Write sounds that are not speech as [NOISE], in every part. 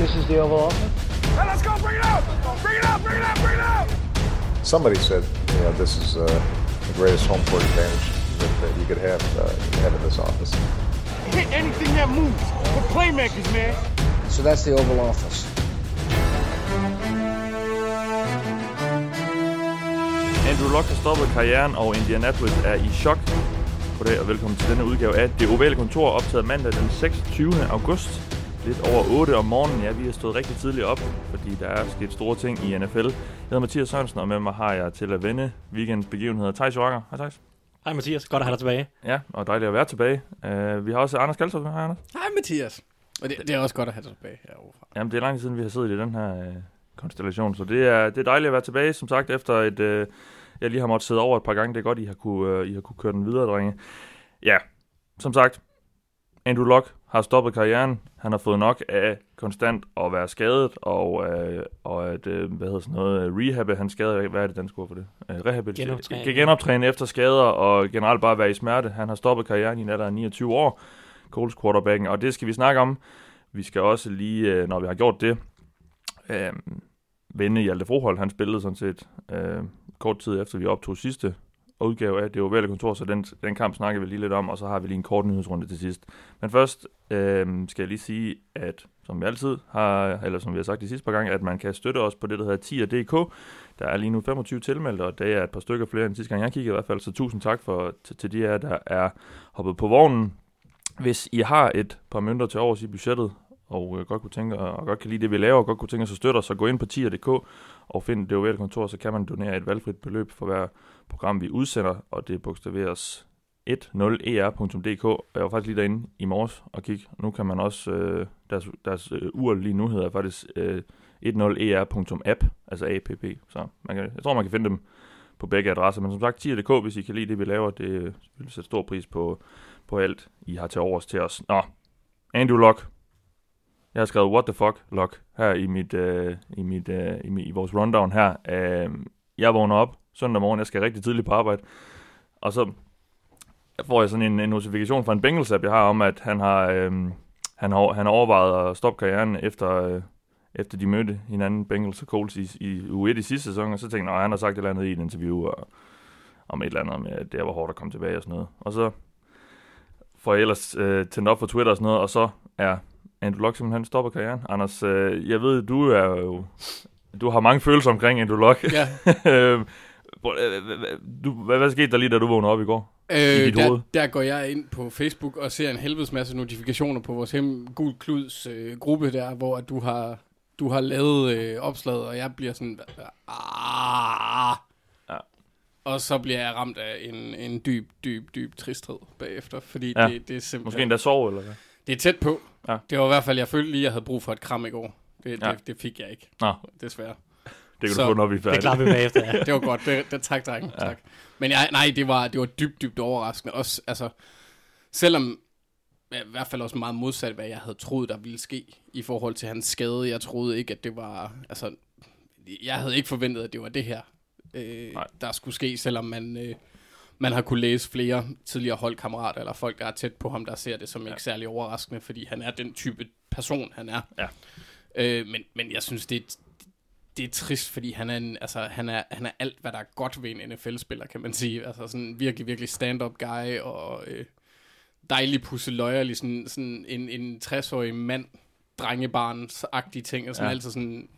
This is the Oval Office. Hey, let's go! Bring it out! Bring it out! Bring it out! Bring it out! Somebody said, you know, this is uh, the greatest home court advantage that, that you could have, uh, have in this office. Hit anything that moves. We're playmakers, man. So that's the Oval Office. Andrew Luck har stoppet karrieren, og Indianapolis er i chok. Goddag og velkommen til denne udgave af Det Ovale Kontor, optaget mandag den 26. august. Lidt over 8 om morgenen. Ja, vi har stået rigtig tidligt op, fordi der er sket store ting i NFL. Jeg hedder Mathias Sørensen, og med mig har jeg til at vende weekendens begivenheder Thijs Joakker. Hej Thijs. Hej Mathias, godt at have dig tilbage. Ja, og dejligt at være tilbage. Uh, vi har også Anders Kaltoff. Hej Anders. Hej Mathias. Og det, det er også godt at have dig tilbage herovre. Jamen, det er lang tid siden, vi har siddet i den her uh, konstellation, så det er, det er dejligt at være tilbage, som sagt, efter et... Uh, jeg lige har måttet sidde over et par gange. Det er godt, I har kunne, uh, I har kunne køre den videre, drenge. Ja, som sagt, Andrew Luck har stoppet karrieren. Han har fået nok af konstant at være skadet, og, øh, og at, øh, hvad hedder sådan noget, øh, rehabbe hans skade. Hvad er det, dansk ord for det? Øh, rehabilitere. Genoptræne. Kan genoptræne efter skader, og generelt bare være i smerte. Han har stoppet karrieren i en alder af 29 år, Coles quarterbacken, og det skal vi snakke om. Vi skal også lige, øh, når vi har gjort det, øh, vende Hjalte Frohold. Han spillede sådan set øh, kort tid efter, vi optog sidste udgave af det ovale kontor, så den, den kamp snakker vi lige lidt om, og så har vi lige en kort nyhedsrunde til sidst. Men først øh, skal jeg lige sige, at som vi altid har, eller som vi har sagt de sidste par gange, at man kan støtte os på det, der hedder tier.dk. Der er lige nu 25 tilmeldte, og det er et par stykker flere end sidste gang, jeg kiggede i hvert fald, så tusind tak for, til, til de her, der er hoppet på vognen. Hvis I har et par mønter til overs i budgettet, og øh, godt kunne tænke, og godt kan lide det, vi laver, og godt kunne tænke os at støtte os, så gå ind på tier.dk og find det ovale kontor, så kan man donere et valgfrit beløb for hver program, vi udsender, og det bogstaveres 10er.dk. E jeg var faktisk lige derinde i morges og kigge. Nu kan man også, øh, deres, deres øh, ur lige nu hedder faktisk øh, 10er.app, e altså app. Så man kan, jeg tror, man kan finde dem på begge adresser. Men som sagt, 10.dk, hvis I kan lide det, vi laver, det øh, vil sætte stor pris på, på alt, I har til overs til os. Nå, Andrew Luck. Jeg har skrevet what the fuck lock her i, mit, øh, i, mit, øh, i, mit, i vores rundown her. Øh, jeg vågner op søndag morgen, jeg skal rigtig tidligt på arbejde, og så får jeg sådan en, en notifikation fra en Bengals app, jeg har om, at han har, øhm, han har, han har overvejet at stoppe karrieren efter, øh, efter de mødte hinanden, Bengals og Colts, i, i U1 i sidste sæson, og så tænkte jeg, han har sagt et eller andet i et interview, og, om et eller andet med, at det var hårdt at komme tilbage og sådan noget. Og så får jeg ellers øh, tændt op på Twitter og sådan noget, og så er Andrew Luck simpelthen stopper karrieren. Anders, øh, jeg ved, du er jo... Du har mange følelser omkring Andrew Luck. Ja. [LAUGHS] Øh, øh, hvad- hvad- du, hvad, hvad skete der lige, da du vågnede op i går? I Øh, hoved? der, der går jeg ind på Facebook og ser en helvedes masse notifikationer på vores hem Gul Kluds øh, gruppe der, hvor at du har du har lavet øh, opslaget, og jeg bliver sådan, ah. Ja. Og så bliver jeg ramt af en, en dyb, dyb, dyb tristhed bagefter, fordi Ja. det, det er simpelthen... Måske endda sove, eller hvad? Det er tæt på. Ja. Det var i hvert fald, jeg følte lige, at jeg havde brug for et kram i går. Det, Ja. det, det fik jeg ikke, Nå, desværre. Det kan Så- du få, når vi er Det færdige. klarer vi bagefter, ja. [LAUGHS] Det var godt. Det, det, tak, dreng. Ja. Tak. Men jeg, nej, det var, det var dybt, dybt overraskende. Også, altså, selvom i hvert fald også meget modsat, hvad jeg havde troet, der ville ske i forhold til hans skade. Jeg troede ikke, at det var... Altså, jeg havde ikke forventet, at det var det her, øh, Nej. der skulle ske, selvom man, øh, man har kunne læse flere tidligere holdkammerater, eller folk, der er tæt på ham, der ser det som ja. ikke særlig overraskende, fordi han er den type person, han er. Ja. Øh, men, men jeg synes, det er, det er trist, fordi han er, en, altså, han, er, han er alt, hvad der er godt ved en NFL-spiller, kan man sige. Altså sådan virkelig, virkelig stand-up guy, og øh, dejlig pusseløjerlig, sådan, sådan en, en 60-årig mand, drengebarns-agtige ting, og sådan Ja. altid sådan,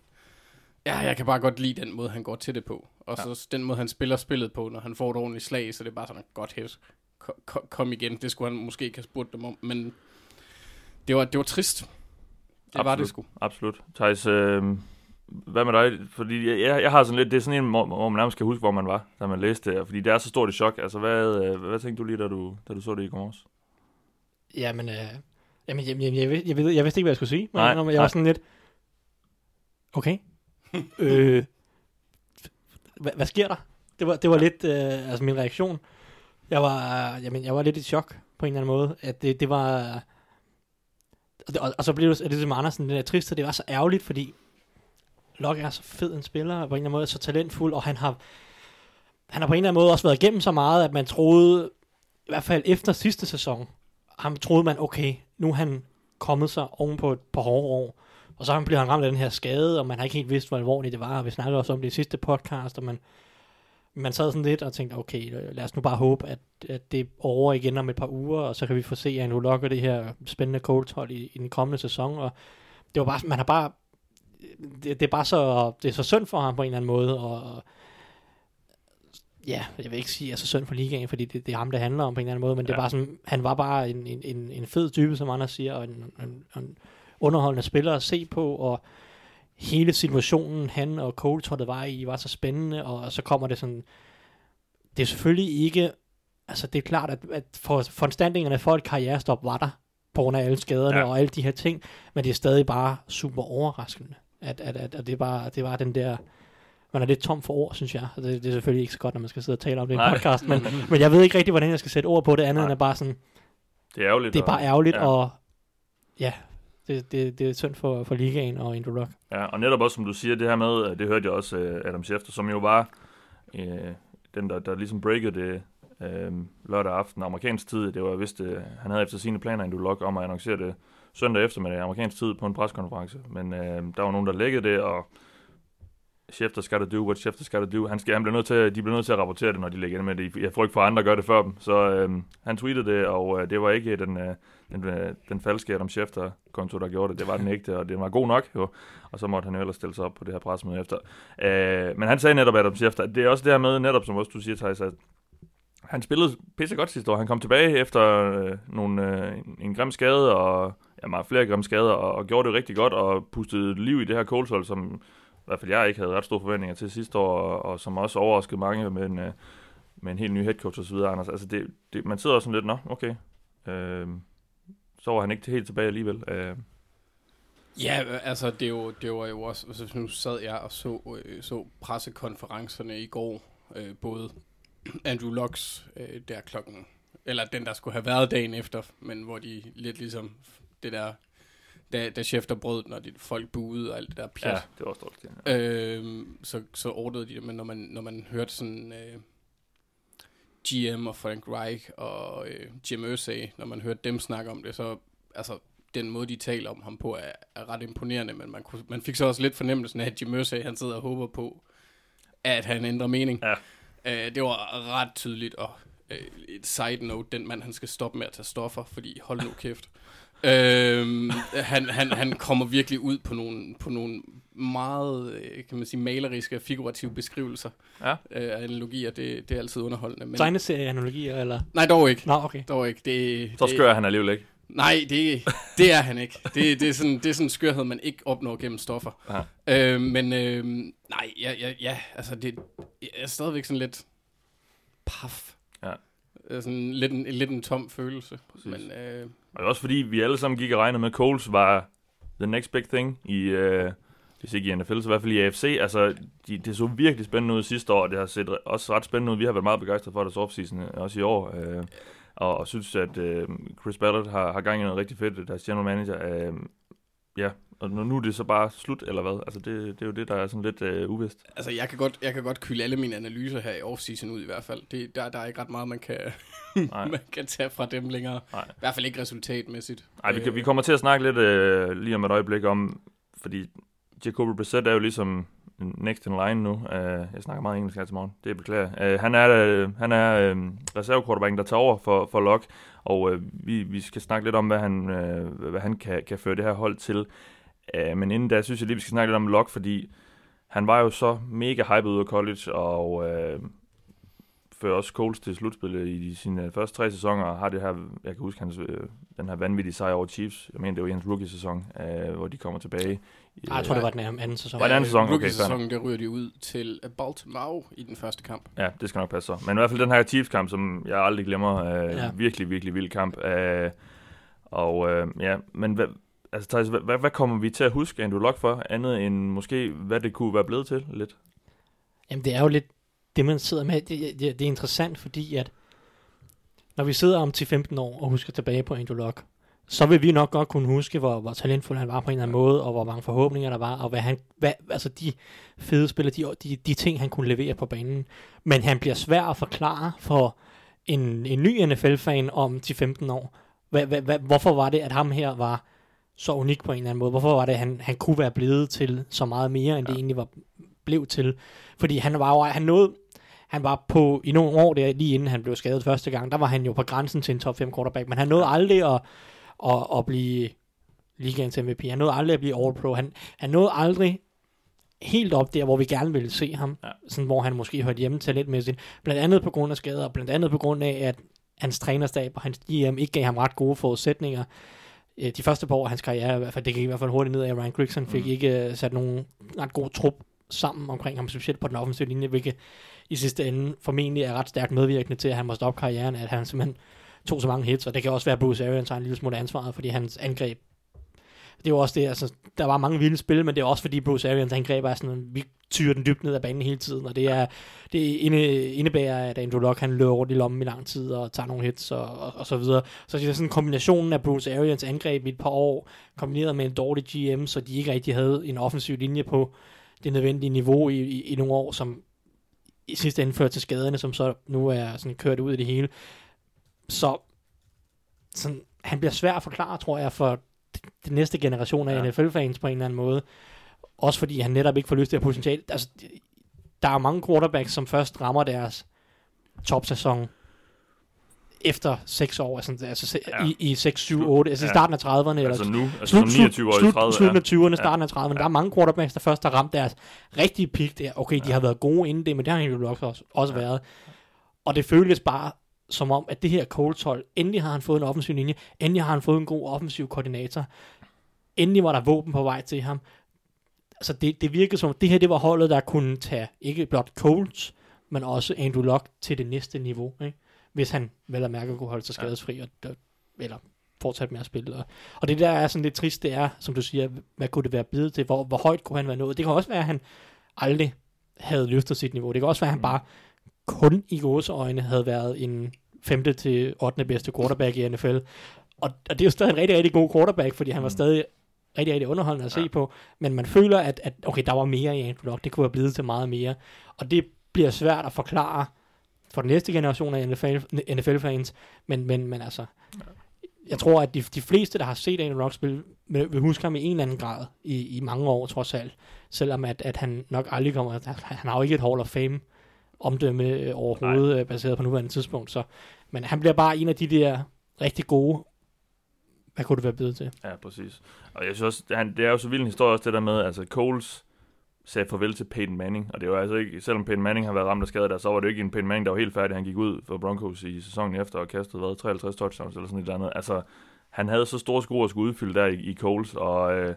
ja, jeg kan bare godt lide den måde, han går til det på. Og så ja. den måde, han spiller spillet på, når han får et ordentligt slag, så det er bare sådan, godt hæs, kom, kom, igen, det skulle han måske ikke have spurgt dem om, men det var, det var trist. Det var det Absolut. sgu. Absolut. Thijs, øh, hvad med dig? Fordi jeg, jeg, jeg har sådan lidt, det er sådan en, hvor, hvor man nærmest skal huske, hvor man var, da man læste det. Fordi det er så stort et chok. Altså, hvad, øh, hvad tænkte du lige, da du, da du så det i morges? Jamen, øh, jamen, jamen, jamen jeg, ved, jeg, ved, jeg vidste ikke, hvad jeg skulle sige. Men Nej, jeg, jeg nej. var sådan lidt, okay. [LAUGHS] øh, hvad, hvad sker der? Det var, det var lidt, øh, altså min reaktion. Jeg var, jamen, jeg var lidt i chok på en eller anden måde. At det, det var, og, og, og så blev det, det som Andersen, den der triste, det var så ærgerligt, fordi Locke er så fed en spiller, og på en eller anden måde så talentfuld, og han har, han har på en eller anden måde også været igennem så meget, at man troede, i hvert fald efter sidste sæson, ham troede man, okay, nu er han kommet sig oven på et par hårde år, Og så bliver han ramt af den her skade, og man har ikke helt vidst, hvor alvorligt det var. Og vi snakkede også om det i sidste podcast, og man, man sad sådan lidt og tænkte, okay, lad os nu bare håbe, at, at det er over igen om et par uger, og så kan vi få se Andrew nu lokker det her spændende Colts i, i den kommende sæson. Og det var bare, man har bare, det, det er bare så, det er så synd for ham på en eller anden måde, og, ja, jeg vil ikke sige, at så synd for ligaen, fordi det, det er ham, det handler om på en eller anden måde, men ja. det er bare sådan, han var bare en, en, en, fed type, som andre siger, og en, en, en underholdende spiller at se på, og hele situationen, han og Cole tror det var i, var så spændende, og så kommer det sådan, det er selvfølgelig ikke, altså det er klart, at, at for foranstaltningerne for et karrierestop var der, på grund af alle skaderne ja. og alle de her ting, men det er stadig bare super overraskende, at, at, at, at det, bare, det var den der, man er lidt tom for ord, synes jeg. Det, det er selvfølgelig ikke så godt, når man skal sidde og tale om det i en podcast, men, [LAUGHS] men jeg ved ikke rigtig, hvordan jeg skal sætte ord på det andet, Nej. end at bare sådan, det er ærgerligt. Det er bare ærgerligt, ja. og ja, det, det, det er synd for, for ligaen og Andrew Luck. Ja, og netop også, som du siger, det her med, det hørte jeg også uh, Adam Schefter, som jo var uh, den, der, der ligesom breakede det uh, lørdag aften amerikansk tid. Det var vist, uh, han havde efter sine planer, Andrew Luck, om at annoncere det søndag eftermiddag amerikansk tid på en preskonference. Men øh, der var nogen, der lækkede det, og Schefter skal der do what Schefter skal der do. Han, skal, han bliver nødt til, de bliver nødt til at rapportere det, når de lægger ind med det. Jeg får ikke for andre gør det før dem. Så øh, han tweetede det, og øh, det var ikke den, øh, den, øh, den falske Adam Schefter-konto, der gjorde det. Det var den ægte, og det var god nok. Jo. Og så måtte han jo ellers stille sig op på det her pressemøde efter. Øh, men han sagde netop, Adam Schefter, det er også det her med, netop som også du siger, Thijs, at han spillede pisse godt sidste år. Han kom tilbage efter øh, nogle, øh, en, en grim skade, og meget flere grimme skader, og, og gjorde det rigtig godt, og pustede liv i det her Coles som i hvert fald jeg ikke havde ret store forventninger til sidste år, og, og som også overraskede mange med en, øh, med en helt ny headcoach og så videre, Anders. Altså det, det, man sidder også sådan lidt, nå, okay, øh, så var han ikke helt tilbage alligevel. Øh. Ja, altså det, er jo, det var jo også, altså, nu sad jeg og så, øh, så pressekonferencerne i går, øh, både Andrew Locks øh, der klokken, eller den der skulle have været dagen efter, men hvor de lidt ligesom det der da, da chef der brød, når de, folk buede og alt det der pjat. Ja, det var også dårligt. Ja. Øh, så, så ordnede de det, men når man, når man hørte sådan øh, GM og Frank Reich og øh, Jim Irsay, når man hørte dem snakke om det, så altså, den måde, de taler om ham på, er, er ret imponerende, men man, kunne, man fik så også lidt fornemmelsen af, at Jim Irsay, han sidder og håber på, at han ændrer mening. Ja. Øh, det var ret tydeligt, og øh, et side note, den mand, han skal stoppe med at tage stoffer, fordi hold nu kæft. Øhm, han, han, han kommer virkelig ud på nogle, på nogle meget, øh, kan man sige, maleriske og figurative beskrivelser ja. øh, af analogier. Det, det er altid underholdende. Men... Tegneserie-analogier, eller? Nej, dog ikke. Nå, okay. Dog ikke. Det, Så skør det, han alligevel ikke. Nej, det, det er han ikke. Det, det, er sådan, det er sådan en skørhed, man ikke opnår gennem stoffer. Øh, men øh, nej, ja, ja, ja, altså det jeg er stadigvæk sådan lidt paf. Ja. Sådan lidt en, lidt en tom følelse. Præcis. Men, øh, og også fordi vi alle sammen gik og regnede med, at Coles var the next big thing i, øh, hvis ikke i NFL, så i hvert fald i AFC. Altså, de, det så virkelig spændende ud sidste år, og det har set også ret spændende ud. Vi har været meget begejstrede for deres offseason, øh, også i år. Øh, og, og synes, at øh, Chris Ballard har, har gang i noget rigtig fedt, deres general manager. Øh, ja, og nu er det så bare slut, eller hvad? Altså, det, det er jo det, der er sådan lidt øh, uvist. Altså, jeg kan, godt, jeg kan godt kylde alle mine analyser her i offseason ud i hvert fald. Det, der, der er ikke ret meget, man kan, [LAUGHS] man kan tage fra dem længere. Nej. I hvert fald ikke resultatmæssigt. Nej, vi, kan, vi kommer til at snakke lidt øh, lige om et øjeblik om, fordi Jacoby Brissett er jo ligesom next in line nu. Uh, jeg snakker meget engelsk her til morgen, det beklager uh, Han er, uh, han er uh, reservequarterbacken, der tager over for, for Locke, og uh, vi, vi skal snakke lidt om, hvad han, uh, hvad han kan, kan føre det her hold til. Uh, men inden da, synes jeg lige, vi skal snakke lidt om Locke, fordi han var jo så mega hyped ud af college, og uh, fører også Coles til slutspillet i sine første tre sæsoner, og har det her, jeg kan huske hans, øh, den her vanvittige sejr over Chiefs, jeg mener det var i hans rookie-sæson, øh, hvor de kommer tilbage. Ah, jeg tror, det var den anden sæson. Var det anden sæson? Okay, rookie-sæsonen, der ryger de ud til Baltimore i den første kamp. Ja, det skal nok passe så. Men i hvert fald den her Chiefs-kamp, som jeg aldrig glemmer, øh, ja. virkelig, virkelig vild kamp. Øh, og øh, ja, men hvad, altså, Thijs, hvad, hvad, kommer vi til at huske Andrew Luck for, andet end måske, hvad det kunne være blevet til lidt? Jamen, det er jo lidt det, man sidder med, det, det, det er interessant, fordi at når vi sidder om til 15 år og husker tilbage på Andrew Luck, så vil vi nok godt kunne huske, hvor, hvor talentfuld han var på en eller anden måde, og hvor mange forhåbninger der var, og hvad han, hvad, altså de fede spillere, de, de, de ting, han kunne levere på banen. Men han bliver svær at forklare for en, en ny NFL-fan om til 15 år. hvad, hvad, hvad, hvorfor var det, at ham her var så unik på en eller anden måde? Hvorfor var det, at han, han kunne være blevet til så meget mere, end ja. det egentlig var blev til? Fordi han var jo, han nåede, han var på, i nogle år der, lige inden han blev skadet første gang, der var han jo på grænsen til en top 5 quarterback, men han nåede aldrig at, at, at blive ligaens MVP. Han nåede aldrig at blive All-Pro. Han, han nåede aldrig helt op der, hvor vi gerne ville se ham, ja. sådan, hvor han måske hørte hjemme talentmæssigt. Blandt andet på grund af skader, og blandt andet på grund af, at hans trænerstab og hans GM ikke gav ham ret gode forudsætninger. Øh, de første par år af hans karriere, i hvert fald, det gik i hvert fald hurtigt ned af, Ryan Grigson fik mm. ikke uh, sat nogen ret god trup sammen omkring ham, specielt på den offensive linje, hvilket i sidste ende formentlig er ret stærkt medvirkende til, at han må stoppe karrieren, at han simpelthen tog så mange hits, og det kan også være, at Bruce Arians har en lille smule ansvaret, fordi hans angreb det er jo også det, altså, der var mange vilde spil, men det er også fordi Bruce Arians angreb er sådan, vi tyrer den dybt ned af banen hele tiden, og det er, det indebærer, at Andrew Luck, han løber rundt i lommen i lang tid, og tager nogle hits, og, og, og så videre. Så det er sådan en kombination af Bruce Arians angreb i et par år, kombineret med en dårlig GM, så de ikke rigtig havde en offensiv linje på det nødvendige niveau i, i, i nogle år, som i sidste ende førte til skaderne, som så nu er sådan kørt ud i det hele. Så sådan, han bliver svær at forklare, tror jeg, for den næste generation af ja. NFL-fans på en eller anden måde. Også fordi han netop ikke får lyst til at potentiale. Altså, der er mange quarterbacks, som først rammer deres topsæson efter 6 år, altså, altså ja. i, i 6, 7, 8, altså ja. i starten af 30'erne. Altså eller nu, altså slut, 29 år slut, 30, slut, slut af 20'erne, ja. starten af 30'erne. Ja. Der er mange quarterbacks, der først har ramt deres rigtige peak der. Okay, de ja. har været gode inden det, men det har jo også, også ja. været. Og det føles bare som om, at det her Colts hold, endelig har han fået en offensiv linje, endelig har han fået en god offensiv koordinator, endelig var der våben på vej til ham. Altså det, det virkede som, det her det var holdet, der kunne tage ikke blot Colts, men også Andrew Luck til det næste niveau, ikke? hvis han vel og mærke kunne holde sig skadesfri, og, eller fortsat med at spille. Og, og det der er sådan lidt trist, det er, som du siger, hvad kunne det være blevet til, hvor, hvor højt kunne han være nået. Det kan også være, at han aldrig havde løftet sit niveau. Det kan også være, at han mm. bare kun i gåseøjne havde været en 5. til 8. bedste quarterback i NFL. Og, og det er jo stadig en rigtig, rigtig god quarterback, fordi han var mm. stadig rigtig, rigtig underholdende at se ja. på. Men man føler, at, at okay, der var mere i Andrew Luck. Det kunne have blevet til meget mere. Og det bliver svært at forklare for den næste generation af NFL, NFL-fans. Men, men, men altså, jeg tror, at de, de fleste, der har set Andrew Luck spille, vil, vil huske ham i en eller anden grad i, i mange år, trods alt. Selvom at, at han nok aldrig kommer... Han har jo ikke et Hall of Fame omdømme øh, overhovedet, Nej. Øh, baseret på nuværende tidspunkt. Så, men han bliver bare en af de der rigtig gode hvad kunne det være blevet til? Ja, præcis. Og jeg synes også, han, det er jo så vild en historie også det der med, altså Coles sagde farvel til Peyton Manning, og det var altså ikke, selvom Peyton Manning har været ramt af skade der, så var det ikke en Peyton Manning, der var helt færdig. Han gik ud for Broncos i sæsonen efter og kastede, hvad, 53 touchdowns eller sådan et eller andet. Altså, han havde så store sko at skulle udfylde der i, i Coles, og, øh,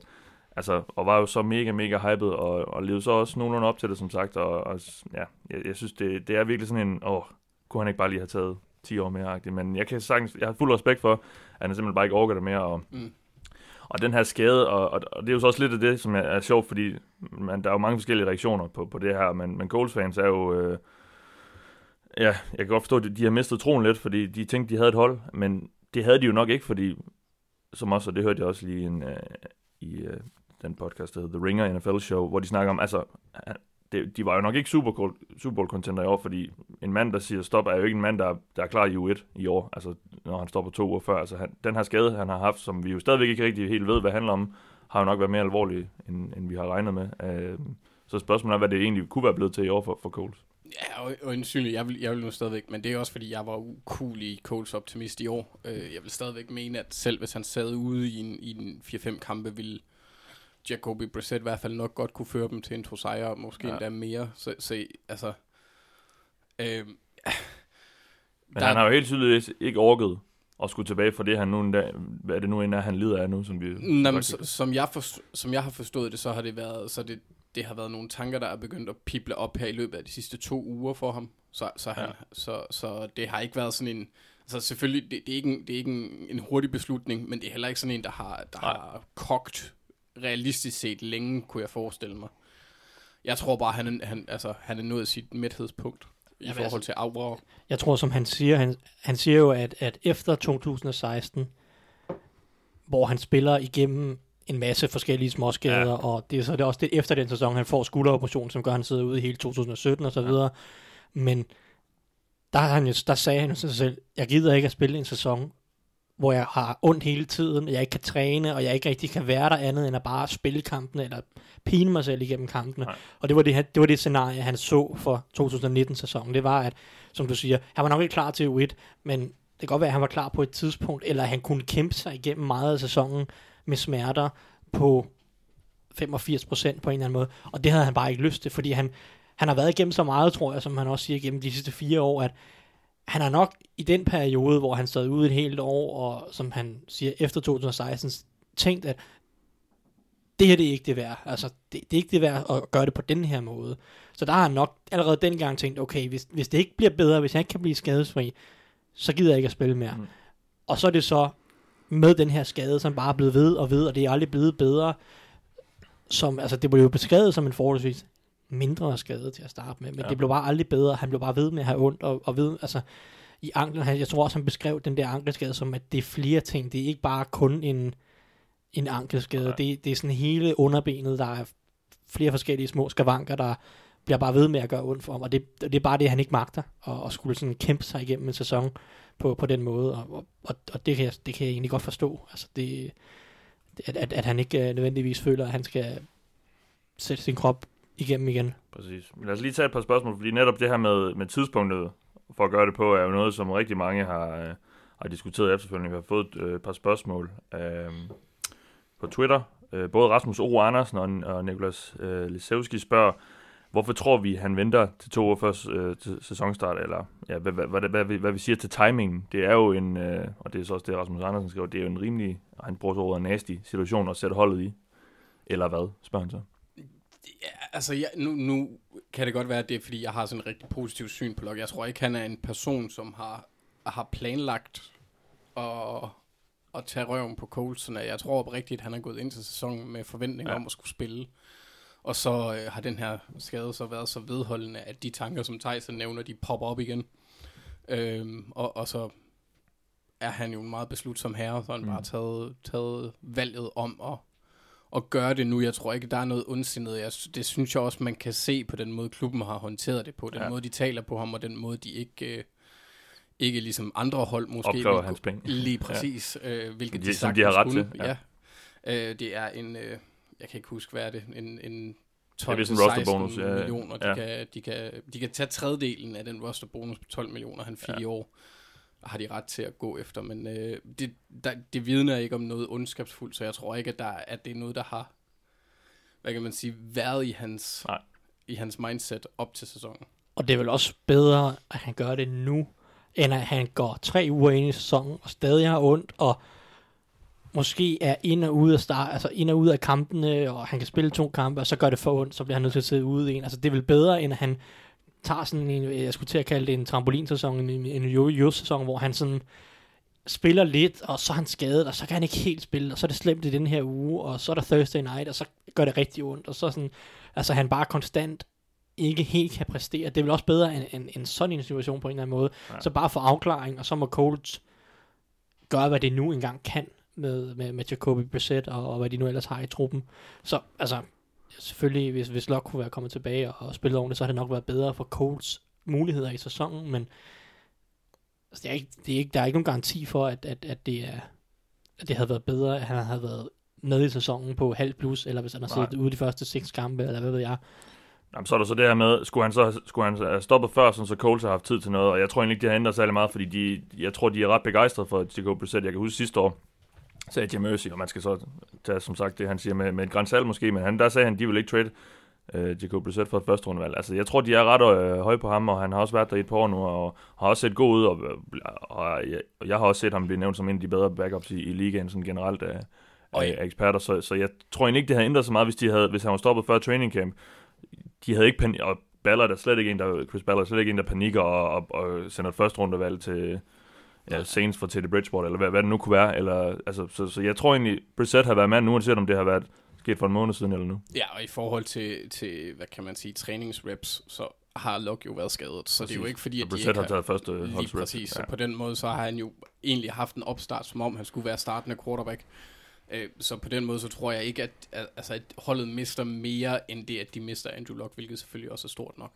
altså, og var jo så mega, mega hyped, og, og levede så også nogenlunde op til det, som sagt, og, og ja, jeg, jeg synes, det, det er virkelig sådan en, åh, kunne han ikke bare lige have taget 10 år mere, men jeg kan sagtens, jeg har fuld respekt for, at han simpelthen bare ikke orker det mere, og, mm. og den her skade, og, og, og, det er jo så også lidt af det, som er, er sjovt, fordi man, der er jo mange forskellige reaktioner på, på det her, men, men Coles fans er jo, øh, ja, jeg kan godt forstå, at de har mistet troen lidt, fordi de tænkte, de havde et hold, men det havde de jo nok ikke, fordi, som også, og det hørte jeg også lige en, øh, i øh, den podcast, der hedder The Ringer NFL Show, hvor de snakker om, altså, det, de var jo nok ikke Super Bowl, Super Bowl contender i år, fordi en mand, der siger stop, er jo ikke en mand, der, der er klar i U1 i år, altså når han stopper to uger før. Altså han, den her skade, han har haft, som vi jo stadigvæk ikke rigtig helt ved, hvad handler om, har jo nok været mere alvorlig, end, end vi har regnet med. Øh, så spørgsmålet er, hvad det egentlig kunne være blevet til i år for, for Coles. Ja, og, og jeg vil, jeg vil nu stadigvæk, men det er også fordi, jeg var ukulig Coles optimist i år. Øh, jeg vil stadigvæk mene, at selv hvis han sad ude i en, i en 4-5 kampe, ville Jacoby Brissett i hvert fald nok godt kunne føre dem til en to sejre, måske ja. endda mere. Så, så altså... Øh, men der, han har jo helt tydeligt ikke orket at skulle tilbage fra det, han nu en dag, hvad er det nu end er, han lider af nu, som vi... Jamen, som, jeg forstå, som jeg har forstået det, så har det været, så det, det har været nogle tanker, der er begyndt at pible op her i løbet af de sidste to uger for ham. Så, så, han, ja. så, så det har ikke været sådan en... Altså selvfølgelig, det, det er ikke, en, det er ikke en, en hurtig beslutning, men det er heller ikke sådan en, der har, der har kogt realistisk set længe, kunne jeg forestille mig. Jeg tror bare, han, han, altså, han er nået sit mæthedspunkt i Jamen, forhold altså, til Aura. Jeg tror, som han siger, han, han siger jo, at, at efter 2016, hvor han spiller igennem en masse forskellige småskader, ja. og det er så det er også det efter den sæson, han får skulderoperation, som gør, at han sidder ude i hele 2017 og så videre. Ja. Men der, han jo, der sagde han jo sig selv, jeg gider ikke at spille en sæson, hvor jeg har ondt hele tiden, og jeg ikke kan træne, og jeg ikke rigtig kan være der andet end at bare spille kampene, eller pine mig selv igennem kampene. Nej. Og det var det, det var det scenarie, han så for 2019-sæsonen. Det var, at, som du siger, han var nok ikke klar til U1, men det kan godt være, at han var klar på et tidspunkt, eller han kunne kæmpe sig igennem meget af sæsonen med smerter på 85 procent på en eller anden måde. Og det havde han bare ikke lyst til, fordi han, han har været igennem så meget, tror jeg, som han også siger, igennem de sidste fire år, at han har nok i den periode, hvor han sad ude et helt år, og som han siger, efter 2016, tænkt, at det her det er ikke det værd. Altså, det, det er ikke det værd at gøre det på den her måde. Så der har han nok allerede dengang tænkt, okay, hvis, hvis det ikke bliver bedre, hvis jeg ikke kan blive skadesfri, så gider jeg ikke at spille mere. Mm. Mm. Og så er det så med den her skade, som bare er blevet ved og ved, og det er aldrig blevet bedre. Som, altså, det blev jo beskrevet som en forholdsvis mindre skade til at starte med, men Ja. det blev bare aldrig bedre. Han blev bare ved med at have ondt, og, og ved, altså, i anklen, han, jeg tror også, han beskrev den der ankelskade som, at det er flere ting. Det er ikke bare kun en, en ankelskade. Nej. Det, det er sådan hele underbenet, der er flere forskellige små skavanker, der bliver bare ved med at gøre ondt for ham, og det, det er bare det, han ikke magter, og, og skulle sådan kæmpe sig igennem en sæson på, på den måde, og, og, og det, kan jeg, det kan jeg egentlig godt forstå. Altså det, at, at, at han ikke uh, nødvendigvis føler, at han skal sætte sin krop igennem igen. Præcis. Men lad os lige tage et par spørgsmål, fordi netop det her med, med tidspunktet for at gøre det på, er jo noget, som rigtig mange har, øh, har diskuteret efterfølgende. Vi har fået øh, et par spørgsmål øh, på Twitter. Øh, både Rasmus O. Andersen og, og Nikolas øh, Lisevski spørger, hvorfor tror vi, han venter til to år før øh, til sæsonstart, eller ja, hvad, hvad, hvad, hvad, hvad, hvad vi siger til timingen. Det er jo en, øh, og det er så også det, Rasmus Andersen skriver, det er jo en rimelig, han bruger så ordet nasty situation at sætte holdet i. Eller hvad, spørger han så. Ja, altså jeg, nu, nu kan det godt være, at det er, fordi jeg har sådan en rigtig positiv syn på Locke. Jeg tror ikke, han er en person, som har, har planlagt at, at tage røven på Colson. Jeg tror oprigtigt, at han er gået ind til sæsonen med forventning Ja. om at skulle spille. Og så øh, har den her skade så været så vedholdende, at de tanker, som Tyson nævner, de popper op igen. Øhm, og, og så er han jo en meget beslutsom herre, så han mm. bare taget, taget valget om at, at gøre det nu. Jeg tror ikke, der er noget ondsindet. Jeg, det synes jeg også, man kan se på den måde, klubben har håndteret det på. Den Ja. måde, de taler på ham, og den måde, de ikke... Øh, ikke ligesom andre hold måske Opkræver hans penge. Lige præcis, ja. øh, hvilket De- de, som de har ret kunne. til, Ja. ja. Øh, det er en, øh, jeg kan ikke huske, hvad er det, en, en 12 vist en til rosterbonus, 16 ja, millioner. De, Ja. kan, de, kan, de kan tage tredjedelen af den rosterbonus på 12 millioner, han fik ja. i år. Har de ret til at gå efter, men øh, det, der, det vidner ikke om noget ondskabsfuldt, så jeg tror ikke, at, der, at det er noget, der har, hvad kan man sige, været i hans, Nej. i hans mindset op til sæsonen. Og det er vel også bedre, at han gør det nu, end at han går tre uger ind i sæsonen, og stadig har ondt, og måske er ind og ud af start, altså ind og ud af kampene, og han kan spille to kampe, og så gør det for ondt, så bliver han nødt til at sidde ude en. Altså det er vel bedre, end at han tager sådan en, jeg skulle til at kalde det en trampolinsæson, en, en jo-jo-sæson, hvor han sådan spiller lidt, og så er han skadet, og så kan han ikke helt spille, og så er det slemt i den her uge, og så er der Thursday night, og så gør det rigtig ondt, og så sådan, altså han bare konstant ikke helt kan præstere. Det er vel også bedre end, end, end sådan en situation på en eller anden måde. Ja. Så bare få afklaring, og så må Colts gøre, hvad det nu engang kan med, med, med Jacoby Brissett og, og hvad de nu ellers har i truppen. Så altså, selvfølgelig, hvis, hvis Locke kunne være kommet tilbage og, og spillet ordentligt, så har det nok været bedre for Colts muligheder i sæsonen, men altså, det er ikke, det er ikke, der er ikke nogen garanti for, at, at, at, det, er, at det havde været bedre, at han havde været med i sæsonen på halv plus, eller hvis han har Nej. siddet ude de første seks kampe, eller hvad ved jeg. Jamen, så er der så det her med, skulle han så skulle han have stoppet før, sådan, så Coles har haft tid til noget, og jeg tror egentlig ikke, det har ændret særlig meget, fordi de, jeg tror, de er ret begejstrede for Jacob Brissett. Jeg kan huske sidste år, sagde Jim Mercy, og man skal så tage, som sagt, det han siger med, med et græns salg måske, men han, der sagde han, de vil ikke trade øh, Jacob Brissett for et første rundevalg. Altså, jeg tror, de er ret øh, høje på ham, og han har også været der i et par år nu, og har også set god ud, og, og, jeg, jeg har også set ham blive nævnt som en af de bedre backups i, i ligaen, sådan generelt af, Og af, af eksperter, så, så jeg tror egentlig ikke, det havde ændret så meget, hvis, de havde, hvis han var stoppet før training camp. De havde ikke panik, og Ballard er slet ikke en, der, Chris Ballard er slet ikke en, der panikker og, og, og sender et første rundevalg til ja, Saints for Teddy Bridgewater, eller hvad, hvad det nu kunne være. Eller, altså, så, så jeg tror egentlig, Brissett har været mand nu, uanset om det har været sket for en måned siden eller nu. Ja, og i forhold til, til hvad kan man sige, træningsreps, så har Locke jo været skadet. Så det er jo Præcis. ikke fordi, at de ikke har taget første Lige præcis, så Ja. på den måde, så har han jo egentlig haft en opstart, som om han skulle være startende quarterback. Øh, Så på den måde, så tror jeg ikke, at, altså, at holdet mister mere, end det, at de mister Andrew Luck, hvilket selvfølgelig også er stort nok.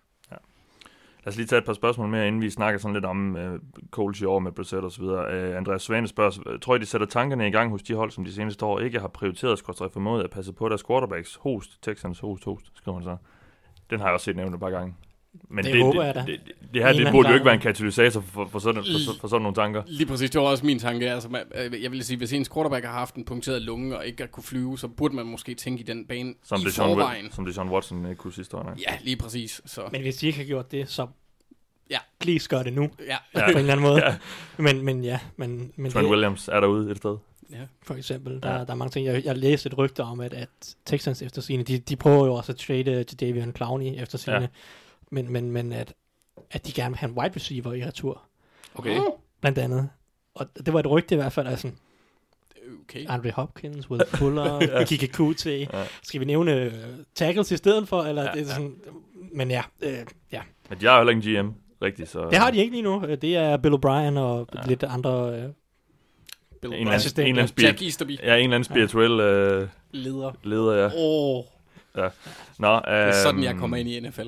Lad os lige tage et par spørgsmål mere, inden vi snakker sådan lidt om øh, uh, Coles i år med Brissett og så videre. Øh, Andreas Svane spørger, øh, tror I, de sætter tankerne i gang hos de hold, som de seneste år ikke har prioriteret, skorstræk formået at passe på deres quarterbacks host, Texans host, host, skriver han så. Den har jeg også set nævnt et par gange. Men Det håber jeg da. Det, det, det her det burde jo ikke være en katalysator for, for, sådan, for, for, sådan nogle tanker. Lige præcis, det var også min tanke. Altså, man, øh, jeg vil sige, hvis ens quarterback har haft en punkteret lunge og ikke har kunne flyve, så burde man måske tænke i den bane Som i det, Sean, forvejen. som det Sean Watson ikke kunne sidste år. Nej. Ja, lige præcis. Så, Men hvis de ikke har gjort det, så Ja. please gør det nu, ja. ja. på en eller anden måde. Ja. Men, men ja, men, men Trent det, Williams er derude et sted. ja. for eksempel, der, Ja. ja. der er mange ting. Jeg, jeg læste et rygte om, at, at Texans efter sine, de, de prøver jo også at trade til Davion Clowney efter sine, Ja. Ja. men, men, men at, at de gerne vil have en wide receiver i retur, Okay. blandt andet. Og det var et rygte i hvert fald, altså Okay. Andre Hopkins, Will Fuller, [LAUGHS] ja. Kike Kuti. Ja. Ja. Skal vi nævne uh, tackles i stedet for? Eller Ja, ja, det er ja. sådan, Men ja, øh, ja, Men jeg er heller ikke en GM, rigtigt. Så, det har de ikke lige nu. Øh, Det er Bill O'Brien og Ja. ja. lidt andre... Øh, Bill En en Assistent, eller anden, Jack Easterby. ja, en eller anden spirituel øh, Leder. leder, ja. Åh, oh, Nå, det er sådan, øhm, jeg kommer ind i NFL.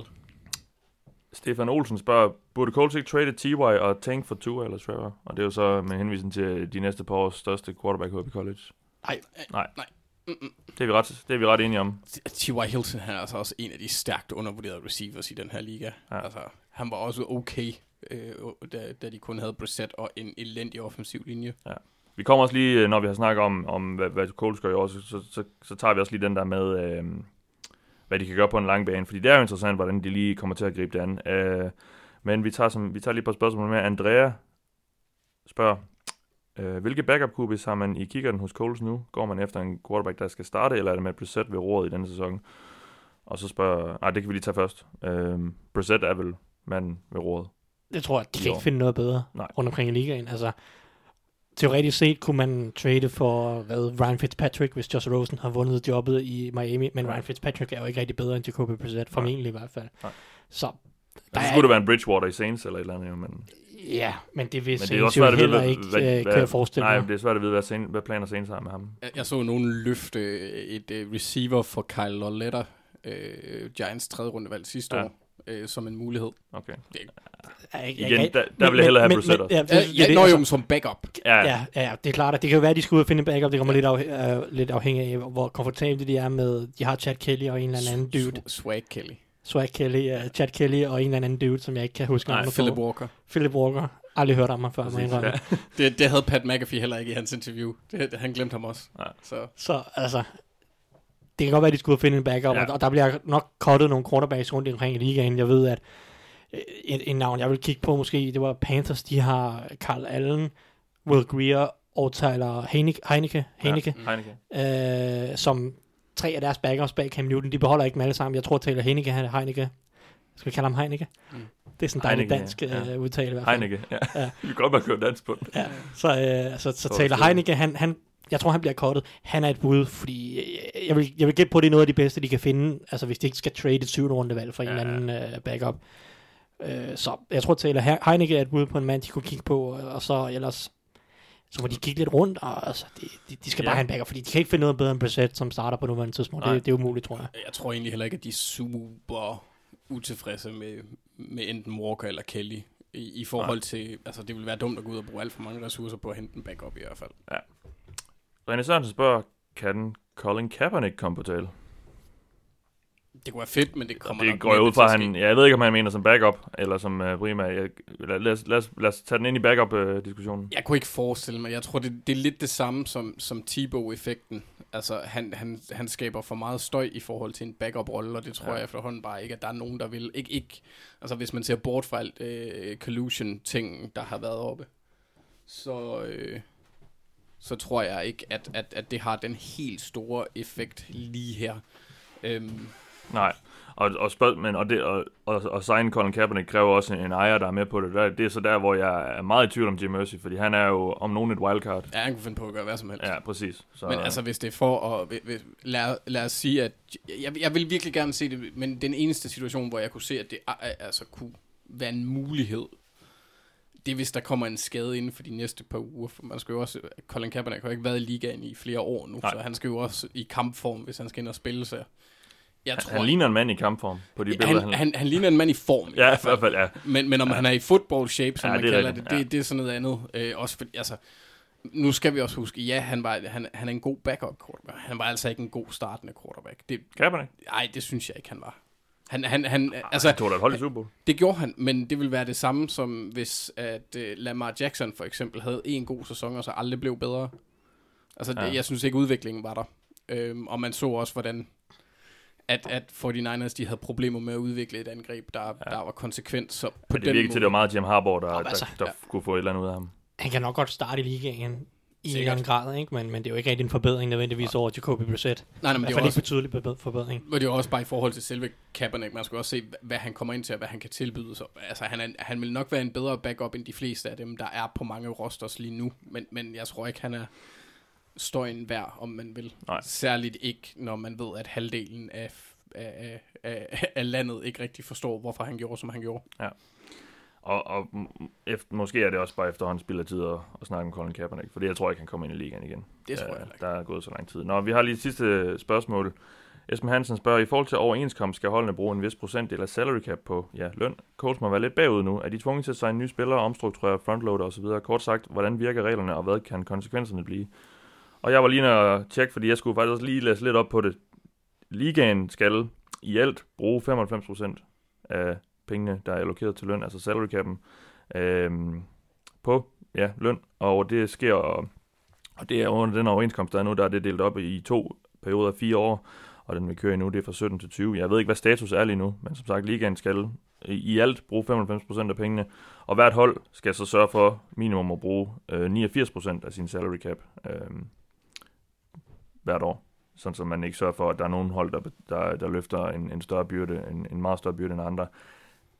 Stefan Olsen spørger, burde Colts ikke trade TY og tank for Tua eller Trevor? Og det er jo så med henvisning til de næste par års største quarterback håb i college. Nej, Nej. nej. Mm-mm. Det er vi ret, det er vi ret enige om. T.Y. Hilton, han er altså også en af de stærkt undervurderede receivers i den her liga. Ja. Ja. Altså, han var også okay, øh, da, da de kun havde Brissett og en elendig offensiv linje. Vi kommer også lige, øh, når vi har snakket om, om hvad, hvad Colts gør i år, så, så, så, så tager vi også lige den der med, øh, hvad de kan gøre på en lang bane. Fordi det er jo interessant, hvordan de lige kommer til at gribe det an. Øh, men vi tager, som, vi tager lige et par spørgsmål med. Andrea spørger, øh, hvilke backup QB's har man i kikkerten hos Colts nu? Går man efter en quarterback, der skal starte, eller er det med Brissett ved roret i denne sæson? Og så spørger, nej, det kan vi lige tage først. Øh, Brissett er vel manden ved roret. det tror jeg, de kan ikke finde noget bedre Nej. rundt omkring i ligaen. Altså, teoretisk set kunne man trade for hvad, Ryan Fitzpatrick, hvis Josh Rosen har vundet jobbet i Miami, men Nej. Ryan Fitzpatrick er jo ikke rigtig bedre end Jacoby Brissett, formentlig i hvert fald. Nej. Så Der Der så er skulle det være en Bridgewater i Saints eller et eller andet, jo, men... ja, men det vil Men det er også jo svært at vide, heller hvad, ikke, hvad, øh, hvad, kan jeg forestille nej, mig. det er svært at vide, hvad, Saints, hvad planer Saints har med ham. Jeg, jeg så nogen løfte et øh, receiver for Kyle Loletta, øh, Giants tredje rundevalg sidste Ja. år, øh, som en mulighed. Okay. Jeg- jeg- Igen, jeg- der, der vil jeg hellere have men- også. Ja, det, Ja, ja, det, når altså- jo som backup. Ja, ja. Ja, ja, ja, det er klart, at det kan jo være, at de skal ud og finde en backup. Det kommer lidt, af, uh, lidt afhængig af, hvor komfortable de er med. De har Chad Kelly og en eller anden dude. Sw- Swag Kelly. Swag Kelly, uh, Chad Kelly og en eller anden dude, som jeg ikke kan huske Nej, navnet Philip på. Walker. Philip Walker. Aldrig hørt om ham før, indrømme. ja. [LAUGHS] Det, det havde Pat McAfee heller ikke i hans interview. Det, han glemte ham også. Ja. Så Så altså, det kan godt være, at de skulle ud og finde en backup, Ja. ja. og der bliver nok cuttet nogle quarterbacks rundt omkring i ligaen. Jeg ved, at en, en navn, jeg vil kigge på måske, det var Panthers. De har Carl Allen, Will Greer og Tyler Heineke, Heineke, Heineke Ja, Heineke. øh, som tre af deres backups bag Cam Newton. De beholder ikke dem alle sammen. Jeg tror, Taylor Heineke, han Heineke. Skal vi kalde ham Heineke? Mm. Det er sådan en dejlig dansk ja. øh, udtale i hvert fald. Heineke, ja. Ja. [LAUGHS] Vi kan godt bare køre dansk på. Ja, så, øh, så, så For Taylor. Heineke, han, han, jeg tror, han bliver kortet. Han er et bud, fordi øh, jeg vil, jeg vil gætte på, at det er noget af de bedste, de kan finde, altså hvis de ikke skal trade et syvende rundevalg for en Ja, eller anden øh, backup. Øh, så jeg tror, Taylor He- Heineke er et bud på en mand, de kunne kigge på, og, så ellers så må de kigge lidt rundt, og altså, de, de, de skal Ja. bare have en backup, fordi de kan ikke finde noget bedre end Brissett, som starter på nuværende tidspunkt. Nej. Det, det er umuligt, tror jeg. jeg tror egentlig heller ikke, at de er super utilfredse med, med enten Walker eller Kelly. I, i forhold Nej. til, altså det vil være dumt at gå ud og bruge alt for mange ressourcer på at hente en backup i hvert fald. René Sørensen spørger, kan Colin Kaepernick komme på tale? Det kunne være fedt, men det kommer Det nok går ud fra, han, ja, jeg ved ikke, om han mener som backup, eller som uh, primær. Jeg, lad, lad, os, lad, os, lad os tage den ind i backup-diskussionen. Jeg kunne ikke forestille mig. Jeg tror, det, det er lidt det samme som, som Tebow-effekten. Altså, han, han, han skaber for meget støj i forhold til en backup-rolle, og det tror Ja. jeg efterhånden bare ikke, at der er nogen, der vil. Ikke, ikke, altså, hvis man ser bort fra alt øh, collusion-ting, der har været oppe, så, øh, så tror jeg ikke, at, at, at det har den helt store effekt lige her. Øhm, Nej, og, og, spørg, men, og, det, og, og, og sign Colin Kaepernick kræver også en, ejer, der er med på det. Der, det er så der, hvor jeg er meget i tvivl om Jim Mercy, fordi han er jo om nogen et wildcard. ja, han kunne finde på at gøre hvad som helst. Ja, præcis. Så, Men altså, hvis det er for at... Lad, lad os sige, at... Jeg, jeg vil virkelig gerne se det, men den eneste situation, hvor jeg kunne se, at det altså kunne være en mulighed, det er, hvis der kommer en skade inden for de næste par uger. For man skal jo også... Colin Kaepernick har jo ikke været i ligaen i flere år nu, Nej. så han skal jo også i kampform, hvis han skal ind og spille sig Jeg Han, tror, han ligner en mand i kampform på de billeder. han, han, han ligner en mand i form. ja, i hvert fald, ja. Men, men om ja. han er i football shape, som Ja, ja, man det er kalder rigtigt, det, det, ja. det er sådan noget andet. Øh, også fordi, altså, nu skal vi også huske, ja, han, var, han, han er en god backup quarterback. Han var altså ikke en god startende quarterback. Det, Kan man ikke? ej, det synes jeg ikke, han var. Han, han, han, Altså, altså, han tog da et hold i Super Bowl. det gjorde han, men det vil være det samme som hvis at uh, Lamar Jackson for eksempel havde en god sæson, og så aldrig blev bedre. Altså, det, Ja. jeg synes ikke, udviklingen var der. Øhm, og man så også, hvordan at, at 49ers de havde problemer med at udvikle et angreb, der, ja. der var konsekvent. Så på Og det den virkede til, at det var meget Jim Harbaugh, der, Nå, der, altså, der, ja. kunne få et eller andet ud af ham. Han kan nok godt starte i ligaen i en Sikkert. eller anden grad, ikke? Men, men det er jo ikke rigtig en forbedring nødvendigvis over Jacoby Brissett. Nej, nej, men det ikke også, betydelig bebe- forbedring. men det var også bare i forhold til selve Kaepernick. Man skulle også se, hvad han kommer ind til, og hvad han kan tilbyde. Så, altså, han, er, han vil nok være en bedre backup end de fleste af dem, der er på mange rosters lige nu. Men, men jeg tror ikke, han er støjen værd, om man vil. Nej. Særligt ikke, når man ved, at halvdelen af, af, af, af landet ikke rigtig forstår, hvorfor han gjorde, som han gjorde. Og, og m- efter, måske er det også bare efterhånden spild af tid at, at snakke om Colin Kaepernick, fordi jeg tror ikke, han kommer ind i ligaen igen. Det tror jeg Øh, heller ikke. Der er gået så lang tid. Nå, vi har lige et sidste spørgsmål. Esben Hansen spørger, i forhold til overenskomst skal holdene bruge en vis procentdel af salary cap på ja, løn. Coach må være lidt bagud nu. Er de tvunget til at signe nye spillere, omstrukturere frontloader osv.? Kort sagt, hvordan virker reglerne, og hvad kan konsekvenserne blive? Og jeg var lige nødt at tjekke, fordi jeg skulle faktisk også lige læse lidt op på det. Ligaen skal i alt bruge 95% af pengene, der er allokeret til løn, altså salary cap'en, øhm, på ja, løn, og det sker, og det er under den overenskomst, der er nu, der er det delt op i to perioder af fire år, og den vi kører i nu, det er fra 17 til 20. Jeg ved ikke, hvad status er lige nu, men som sagt, ligaen skal i i alt bruge 95% af pengene, og hvert hold skal så sørge for minimum at bruge øh, 89% af sin salary cap øh, hvert år. Sådan så man ikke sørger for, at der er nogen hold, der, der, der løfter en, en større byrde, en, en meget større byrde end andre.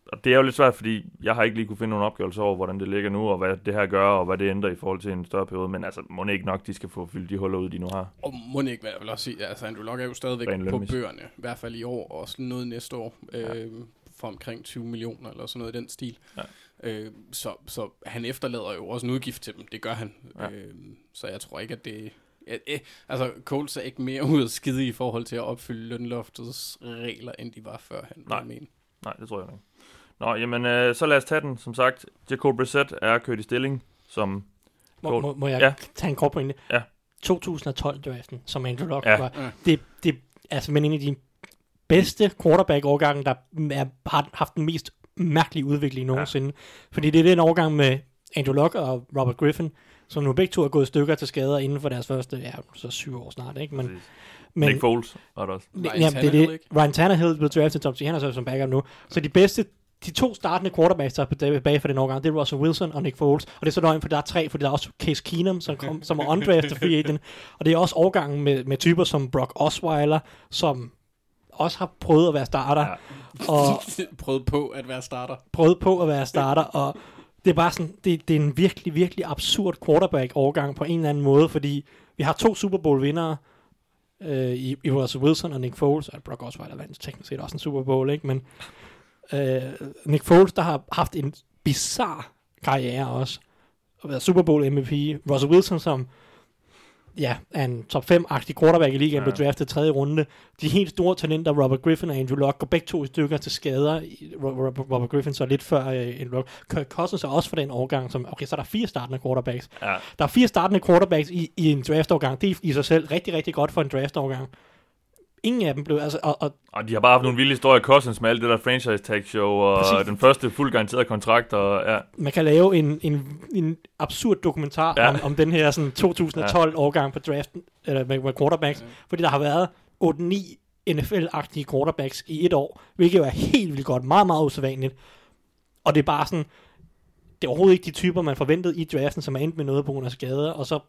Og det er jo lidt svært, fordi jeg har ikke lige kunne finde nogen opgørelse over, hvordan det ligger nu, og hvad det her gør, og hvad det ændrer i forhold til en større periode. Men altså, må det ikke nok, de skal få fyldt de huller ud, de nu har. Og må det ikke være, jeg vil også sige, altså Andrew Luck er jo stadigvæk på bøgerne, i hvert fald i år, og også noget næste år, øh, for omkring 20 millioner, eller sådan noget i den stil. Ja. Øh, så, så han efterlader jo også en udgift til dem, det gør han. Ja. Øh, så jeg tror ikke, at det... Ja, eh, altså, Coles er ikke mere ud af skide i forhold til at opfylde lønloftets regler, end de var før han. Nej. Mener. Nej, det tror jeg ikke. Nå, jamen, øh, så lad os tage den. Som sagt, Jacob Brissett er kørt i stilling som... Må, må, må jeg Ja. tage en kort pointe? Ja. 2012-draften, som Andrew Luck Ja. var, Ja. det, det er simpelthen en af de bedste quarterback-årgange, der er, har haft den mest mærkelige udvikling nogensinde. Ja. Fordi det er den årgang med Andrew Luck og Robert Griffin, som nu begge to er gået stykker til skader inden for deres første, ja, så syv år snart, ikke? Men, Præcis. men, Nick Foles var der også. Ryan Jamen, det er Tannehill, det. ikke? Ryan Tannehill blev draftet top 10, han er så som backup nu. Så de bedste, de to startende quarterbacks, der er tilbage for den årgang, det er Russell Wilson og Nick Foles. Og det er så løgn, for der er tre, for der er også Case Keenum, som, kom, som er undrafted free agent. Og det er også årgangen med, med typer som Brock Osweiler, som også har prøvet at være starter, Ja. og [LAUGHS] Prøvede på at være starter. prøvet på at være starter, og det er bare sådan, det, det er en virkelig, virkelig absurd quarterback-overgang på en eller anden måde, fordi vi har to Super Bowl-vindere, øh, i, i Russell Wilson og Nick Foles, og Brock Osweiler vandt teknisk set også en Super Bowl, ikke? Men øh, Nick Foles, der har haft en bizarre karriere også, og været Super Bowl MVP. Russell Wilson, som ja, er en top 5-agtig quarterback i ligaen, Ja. blev draftet tredje runde. De helt store talenter, Robert Griffin og Andrew Luck, går begge to i stykker til skader. Robert Griffin så lidt før øh, Andrew Luck. Kirk Cousins er også for den årgang, som, okay, så er der fire startende quarterbacks. Ja. Der er fire startende quarterbacks i, i en draftårgang. Det er i sig selv rigtig, rigtig godt for en draftårgang. Ingen af dem blev, altså, og, og Og de har bare haft nogle vilde historier, Cousins med alt det der franchise tag show, og Præcis. den første fuld garanterede kontrakt, og ja, man kan lave en, en, en absurd dokumentar Ja. ja. om, om den her sådan 2012-årgang på draften, eller med, med quarterbacks, Ja. ja. fordi der har været 8-9 NFL-agtige quarterbacks i et år, hvilket jo er helt vildt godt, meget, meget usædvanligt. Og det er bare sådan, det er overhovedet ikke de typer, man forventede i draften, som er endt med noget på grund af skader, og så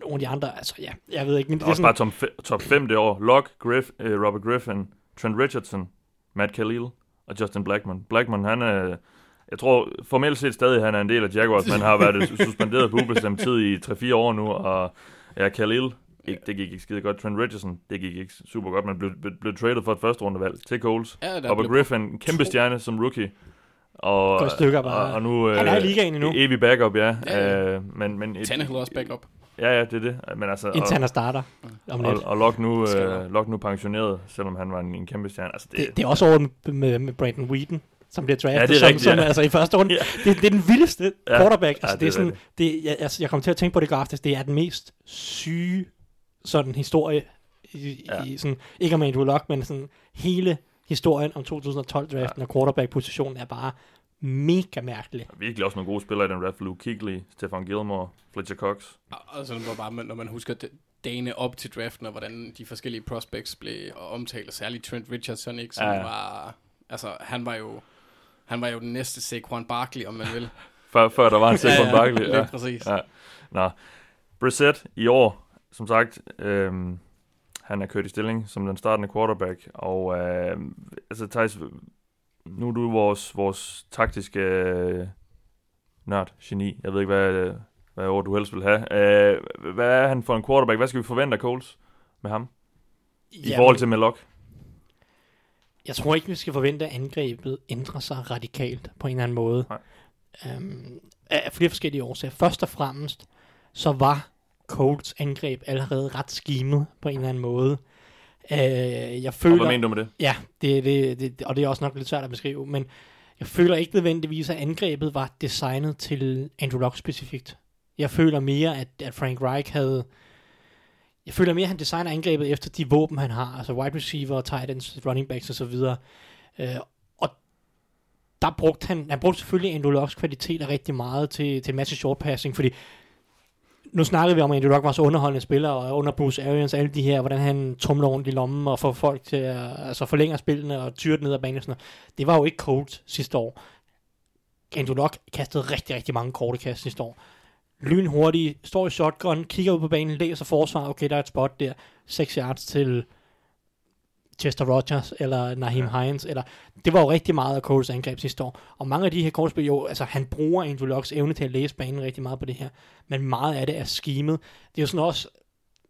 nogle af de andre, altså ja, jeg ved ikke, men det er også bare sådan, top, fe- top 5 det år. Locke, Griff, øh, Robert Griffin, Trent Richardson, Matt Khalil og Justin Blackman. Blackman, han er, jeg tror formelt set stadig, han er en del af Jaguars, men har været [LAUGHS] suspenderet på ubestemt tid i 3-4 år nu, og ja, Khalil, ikke, det gik ikke skide godt. Trent Richardson, det gik ikke super godt, men blev, blev, blev traded for et første rundevalg til Coles. Ja, blev- Griffin, en kæmpe to- stjerne som rookie. Og, stykker bare. Og, og nu, Han er i øh, ligaen endnu. Evig backup, ja. Ja, ja. Øh, men, men et, Tannehill også backup. Ja, ja, det er det. Men altså, indtil han er starter om lidt. og, og Locke nu, øh, Locke nu pensioneret, selvom han var en, en kæmpe stjerne. Altså, det, Det, det er også over med, med, med Brandon Whedon, som bliver draftet Ja, det er som, rigtigt, som, ja. altså i første runde. Ja. det, det er den vildeste Ja. quarterback. Altså, Ja, det, er det er sådan, det, jeg, altså, jeg kommer til at tænke på det aftes. Det er den mest syge sådan historie i, Ja. i sådan, ikke om Andrew Luck, men sådan hele historien om 2012-draften ja. og quarterback-positionen er bare mega mærkelig. er virkelig også nogle gode spillere i den draft. Luke Kuechly, Stefan Gilmore, Fletcher Cox. Og- Og så var bare, når man husker det- dagene op til draften, og hvordan de forskellige prospects blev omtalt, særligt Trent Richardson, ikke, som Ja, ja. ja. var, altså, han var jo, han var jo den næste Saquon Barkley, om man vil. [LAUGHS] Før, før der var en Saquon Barkley. Lige Ja. præcis. Ja. Nå. Brissett i år, som sagt, øhm, han er kørt i stilling som den startende quarterback, og øh, altså Thijs, nu er du vores, vores taktiske øh, nørd, geni, jeg ved ikke, hvad, hvad ord du helst vil have. Øh, hvad er han for en quarterback? Hvad skal vi forvente af Coles med ham? I forhold til med Locke? Jeg tror ikke, vi skal forvente, at angrebet ændrer sig radikalt på en eller anden måde. Nej. Um, af flere forskellige årsager. Først og fremmest, så var Colts angreb allerede ret skimet på en eller anden måde. Uh, jeg Og føler... hvad mener du med det? Ja, det, det, det, og det er også nok lidt svært at beskrive, men jeg føler ikke nødvendigvis, at angrebet var designet til Andrew Luck specifikt. Jeg føler mere, at, at Frank Reich havde... Jeg føler mere, at han designer angrebet efter de våben, han har. Altså wide receiver, tight ends, running backs osv. Uh, og der brugte han... Han brugte selvfølgelig Andrew Lucks kvaliteter rigtig meget til, til en masse short passing, fordi nu snakkede vi om, at Andrew Luck var så underholdende spiller, og under Bruce Arians, alle de her, hvordan han tumler rundt i lommen og får folk til at altså forlænger spillene og tyre ned ad banen og sådan noget. Det var jo ikke Colts sidste år. Andrew Luck kastede rigtig, rigtig mange korte kast sidste år. Lynhurtig, står i shotgun, kigger ud på banen, læser forsvar, okay, der er et spot der, 6 yards til Chester Rogers eller Naheem Ja. Hines, eller det var jo rigtig meget af Coles angreb sidste år. Og mange af de her Coles jo, altså han bruger Andrew Lucks evne til at læse banen rigtig meget på det her, men meget af det er skimet. Det er jo sådan også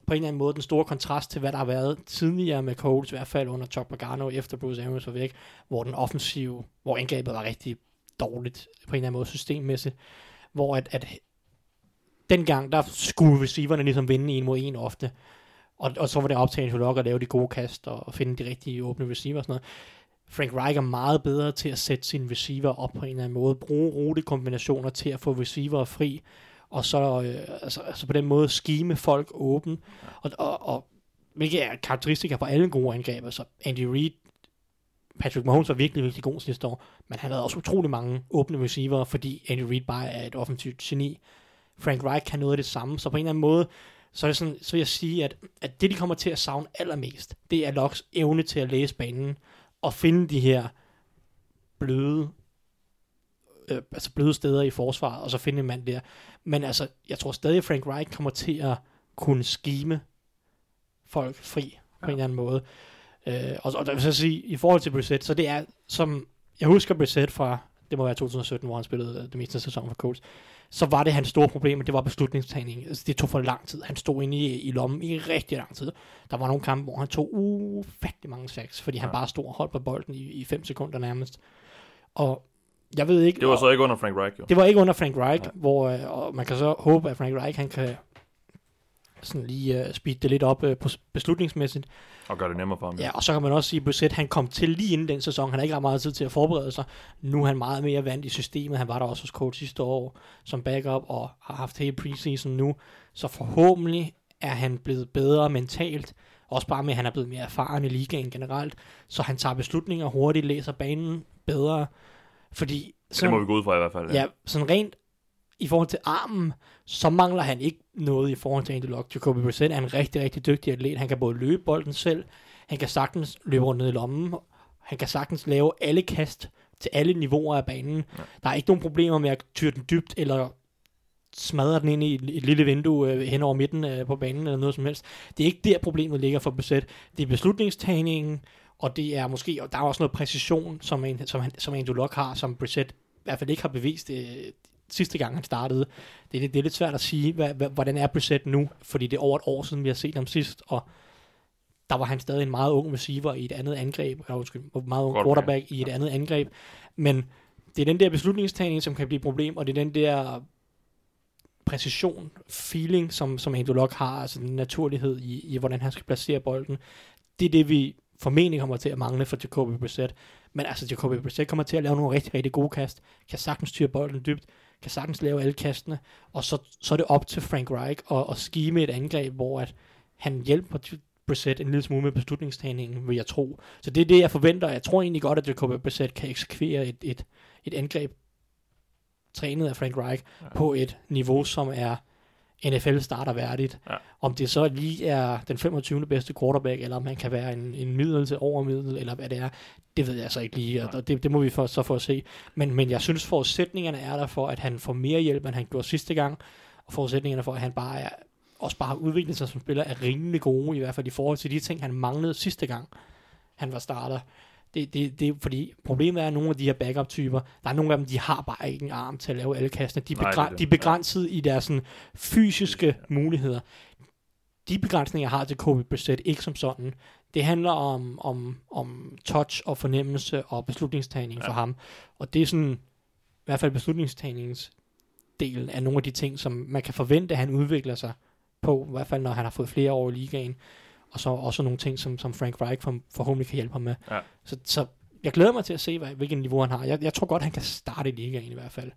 på en eller anden måde den store kontrast til, hvad der har været tidligere med Coles, i hvert fald under Chuck Pagano, efter Bruce Arians var væk, hvor den offensive, hvor angrebet var rigtig dårligt på en eller anden måde systemmæssigt, hvor at, at dengang, der skulle receiverne ligesom vinde en mod en ofte, og, og så var det op til Andrew at lave de gode kast og finde de rigtige åbne receiver og sådan noget. Frank Reich er meget bedre til at sætte sine receiver op på en eller anden måde, bruge rutekombinationer til at få receiver fri, og så øh, altså, altså på den måde skime folk åben, og, og, og hvilket er karakteristika for alle gode angreb. Altså Andy Reid, Patrick Mahomes var virkelig, virkelig god sidste år, men han havde også utrolig mange åbne receiver, fordi Andy Reid bare er et offensivt geni. Frank Reich kan noget af det samme, så på en eller anden måde, så, er det sådan, så vil jeg sige, at, at det, de kommer til at savne allermest, det er Locks evne til at læse banen, og finde de her bløde, øh, altså bløde steder i forsvaret, og så finde en mand der. Men altså, jeg tror stadig, at Frank Reich kommer til at kunne skime folk fri på en eller anden måde. Øh, og, og der vil så sige, i forhold til Brissett, så det er, som jeg husker Brissett fra, det må være 2017, hvor han spillede øh, det meste af sæsonen for Colts, så var det hans store problem, det var beslutningstagning. Altså, det tog for lang tid. Han stod inde i, i lommen i rigtig lang tid. Der var nogle kampe, hvor han tog ufattelig mange sacks, fordi han Ja. bare stod og holdt på bolden i, i fem sekunder nærmest. Og jeg ved ikke... Det var og- så ikke under Frank Reich, jo. det var ikke under Frank Reich, Nej. hvor øh, og man kan så håbe, at Frank Reich han kan sådan lige uh, speede det lidt op uh, på beslutningsmæssigt. Og gør det nemmere for ham. Ja, og så kan man også sige, at Brissett, han kom til lige inden den sæson. Han har ikke ret meget tid til at forberede sig. Nu er han meget mere vant i systemet. Han var der også hos coach sidste år som backup og har haft hele preseason nu. Så forhåbentlig er han blevet bedre mentalt. Også bare med, at han er blevet mere erfaren i ligaen generelt. Så han tager beslutninger hurtigt, læser banen bedre. Fordi Det må vi gå ud fra i hvert fald. Ja, sådan rent i forhold til armen, så mangler han ikke noget i forhold til Andy Luck. Jacoby Brissett er en rigtig, rigtig dygtig atlet. Han kan både løbe bolden selv, han kan sagtens løbe rundt ned i lommen, han kan sagtens lave alle kast til alle niveauer af banen. Ja. Der er ikke nogen problemer med at tyre den dybt, eller smadre den ind i et, et lille vindue øh, hen over midten øh, på banen, eller noget som helst. Det er ikke der, problemet ligger for Brissett. Det er beslutningstagningen, og det er måske, og der er også noget præcision, som, en, som, han, som Andrew Luck har, som Brissett i hvert fald ikke har bevist øh, sidste gang han startede. Det, er lidt- det er lidt svært at sige, hvad, hvad, hvordan er Brissett nu, fordi det er over et år siden, vi har set ham sidst, og der var han stadig en meget ung receiver i et andet angreb, eller undskyld, meget ung Quarterback. i et andet angreb, men det er den der beslutningstagning, som kan blive et problem, og det er den der præcision, feeling, som, som Andrew Luck har, altså den naturlighed i, i, hvordan han skal placere bolden. Det er det, vi formentlig kommer til at mangle for Jacoby Brissett. Men altså, Jacoby Brissett kommer til at lave nogle rigtig, rigtig gode kast, kan sagtens styre bolden dybt, kan sagtens lave alle kastene, og så, så er det op til Frank Reich at, at skime et angreb, hvor at han hjælper Brissett en lille smule med beslutningstagningen, vil jeg tro. Så det er det, jeg forventer. Jeg tror egentlig godt, at Jacoby Brissett kan eksekvere et, et, et angreb trænet af Frank Reich ja. på et niveau, som er NFL starter værdigt. Ja. Om det så lige er den 25. bedste quarterback, eller om han kan være en, en middel til overmiddel, eller hvad det er, det ved jeg så ikke lige, og det, det må vi for, så få at se. Men, men jeg synes, forudsætningerne er der for, at han får mere hjælp, end han gjorde sidste gang, og forudsætningerne for, at han bare er, også bare har udviklet sig som spiller, er rimelig gode, i hvert fald i forhold til de ting, han manglede sidste gang, han var starter. Det, det, det fordi, problemet er, at nogle af de her backup-typer, der er nogle af dem, de har bare ikke en arm til at lave alle kastene. De er, Nej, det er begræn- det. de er begrænset ja. i deres sådan, fysiske muligheder. De begrænsninger har til Kobe Brissett ikke som sådan. Det handler om, om, om touch og fornemmelse og beslutningstagning ja. for ham. Og det er sådan, i hvert fald beslutningstagningens del af nogle af de ting, som man kan forvente, at han udvikler sig på, i hvert fald når han har fået flere år i ligaen. Og så også nogle ting, som, som Frank Reich for, forhåbentlig kan hjælpe ham med. Ja. Så, så jeg glæder mig til at se, hvad, hvilken niveau han har. Jeg, jeg tror godt, han kan starte i ligaen i hvert fald.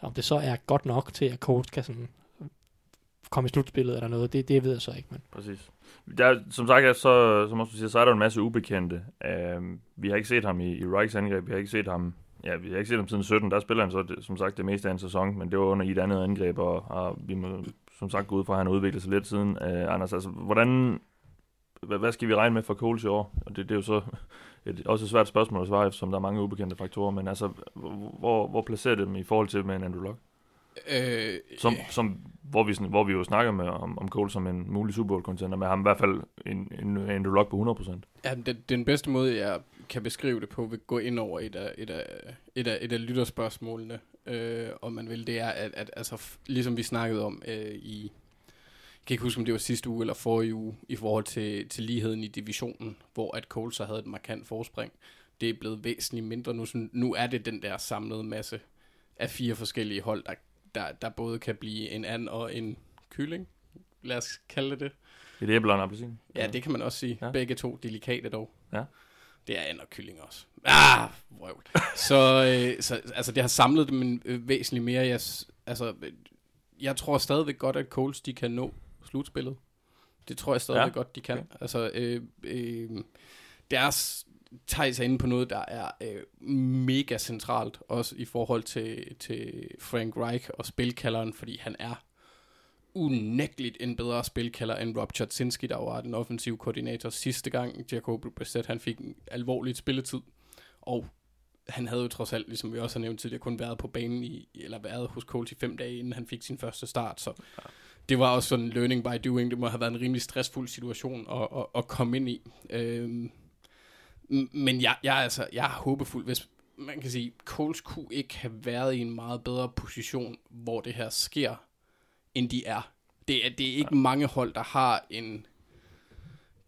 Om det så er godt nok til, at coach kan sådan komme i slutspillet eller noget, det, det ved jeg så ikke. Men. Præcis. Der, som sagt, så, som også du siger, så er der en masse ubekendte. Uh, vi har ikke set ham i, i Reichs angreb, vi har ikke set ham Ja, vi har ikke set ham siden 17. Der spiller han så, det, som sagt, det meste af en sæson, men det var under i et andet angreb, og, og vi må som sagt gå ud fra, at han har udviklet sig lidt siden. Uh, Anders, altså, hvordan, hvad, hvad skal vi regne med for Coles i år? Og det, det er jo så et, også et svært spørgsmål at svare, som der er mange ubekendte faktorer, men altså, hvor, hvor placerer det dem i forhold til med en Andrew Luck? Øh, Som, som, hvor, vi, hvor vi jo snakker med, om, om Cole som en mulig Super Bowl-contender, med ham i hvert fald en, en Andrew Luck på 100%. Ja, den, den bedste måde, jeg kan beskrive det på, vil gå ind over et af, et af, et af, et af lytterspørgsmålene, øh, om man vil, det er, at, at altså, ligesom vi snakkede om øh, i, kan ikke huske, om det var sidste uge eller forrige uge, i forhold til, til ligheden i divisionen, hvor at Cole så havde et markant forspring. Det er blevet væsentligt mindre nu. Så nu er det den der samlede masse af fire forskellige hold, der, der, der både kan blive en and og en kylling. Lad os kalde det det. Et æble og en appelsin. Ja, det kan man også sige. Ja. Begge to delikate dog. Ja. Det er and og kylling også. Ah, vrøvl. [LAUGHS] så, øh, så altså, det har samlet dem en, øh, væsentligt mere. Jeg, altså, øh, jeg tror stadigvæk godt, at Coles de kan nå slutspillet. Det tror jeg stadigvæk Ja. ja. godt, de kan. Okay. Altså, øh, øh, deres Thijs er inde på noget, der er øh, mega centralt, også i forhold til, til Frank Reich og spilkalderen, fordi han er unægteligt en bedre spilkalder end Rob Chatzinski, der var den offensive koordinator sidste gang. Jacob Brissett, han fik en alvorligt spilletid, og han havde jo trods alt, ligesom vi også har nævnt tidligere, kun været på banen i, eller været hos Coles i fem dage, inden han fik sin første start, så det var også sådan learning by doing. Det må have været en rimelig stressfuld situation at, at, at komme ind i. Øhm, men jeg, jeg, er altså, jeg er håbefuld, hvis man kan sige, Coles kunne ikke have været i en meget bedre position, hvor det her sker, end de er. Det er, det er ikke mange hold, der har en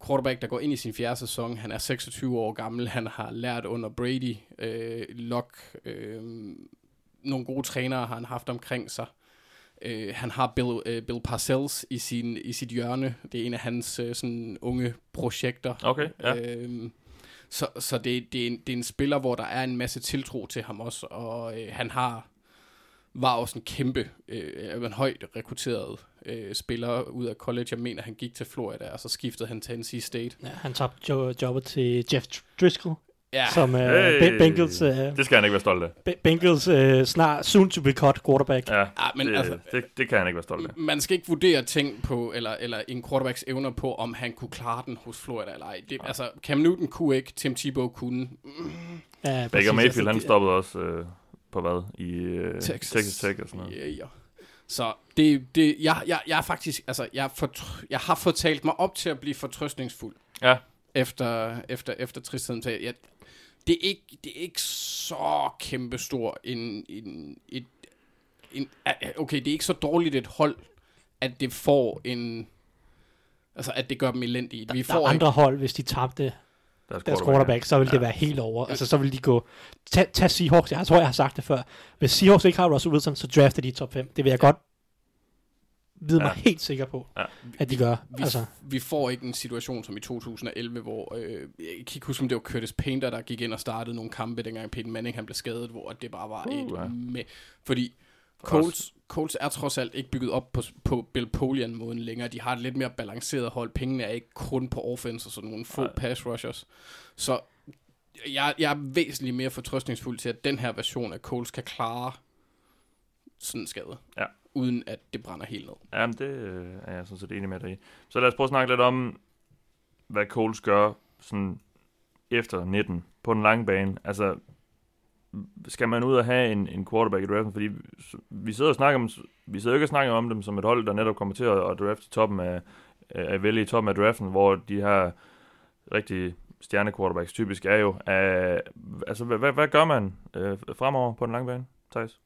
quarterback, der går ind i sin fjerde sæson. Han er 26 år gammel. Han har lært under Brady, øh, Locke, øh, nogle gode trænere har han haft omkring sig. Øh, han har Bill, øh, Bill Parcells i, sin, i sit hjørne. Det er en af hans øh, sådan unge projekter. Okay, ja. Øhm, så så det, det, er en, det er en spiller, hvor der er en masse tiltro til ham også, og øh, han har var også en kæmpe, øh, en højt rekrutteret øh, spiller ud af college. Jeg mener, han gik til Florida, og så skiftede han til NC State. Ja, han tabte jo, jobbet til Jeff Driscoll, Ja, som uh, Hey! Bengals, uh, Det skal han ikke være stolt af. Be- Bengals uh, snart soon to be cut quarterback. Ja, Ah, men det, altså- det, det kan han ikke være stolt af. man skal ikke vurdere ting på, eller, eller en quarterbacks evner på, om han kunne klare den hos Florida eller ej. Det, altså, Cam Newton kunne ikke, Tim Tebow kunne. Ja, præcis, Baker Mayfield, han det- stoppede også øh, på hvad? I øh, Texas. Texas Tech og sådan noget. Ja, ja. Så det, det, jeg, jeg, jeg er faktisk, altså, jeg, fortr- jeg har fået talt mig op til at blive fortrøstningsfuld Ja, efter, efter, efter tristheden. Så jeg, det, er ikke, det er ikke så kæmpestor en, en, et, en, okay, det er ikke så dårligt et hold, at det får en, altså at det gør dem elendige. Vi Der får er ikke, andre hold, hvis de tabte deres deres quarterback, så vil det Ja. være helt over. Altså, så vil de gå... Tag, tag Seahawks, jeg tror, jeg har sagt det før. Hvis Seahawks ikke har Russell Wilson, så drafter de i top 5. Det vil jeg godt vide mig Ja. helt sikker på, Ja. at de gør. Vi, Altså, vi får ikke en situation som i 2011, hvor, øh, jeg kan ikke huske, om det var Curtis Painter, der gik ind og startede nogle kampe, dengang Peyton Manning han blev skadet, hvor det bare var Uh, et ja. med. Fordi Colts, Colts er trods alt ikke bygget op på, på Bill Polian-måden længere. De har et lidt mere balanceret hold. Pengene er ikke kun på offense og sådan nogle få Nej. pass rushers. Så jeg, jeg er væsentligt mere fortrøstningsfuld til, at den her version af Colts kan klare sådan en skade. Ja. Uden at det brænder helt ned. Jamen, det øh, er jeg sådan set enig med dig i. Så lad os prøve at snakke lidt om, hvad Coles gør sådan efter 19 på den lange bane. Altså, skal man ud og have en, en quarterback i draften? Fordi vi sidder og snakker om, vi sidder jo ikke og snakker om dem som et hold, der netop kommer til at, at drafte toppen af, at vælge i toppen af draften, hvor de her rigtig stjerne quarterbacks typisk er jo. Uh, altså, hvad, hvad, hvad gør man uh, fremover på den lange bane, Thijs?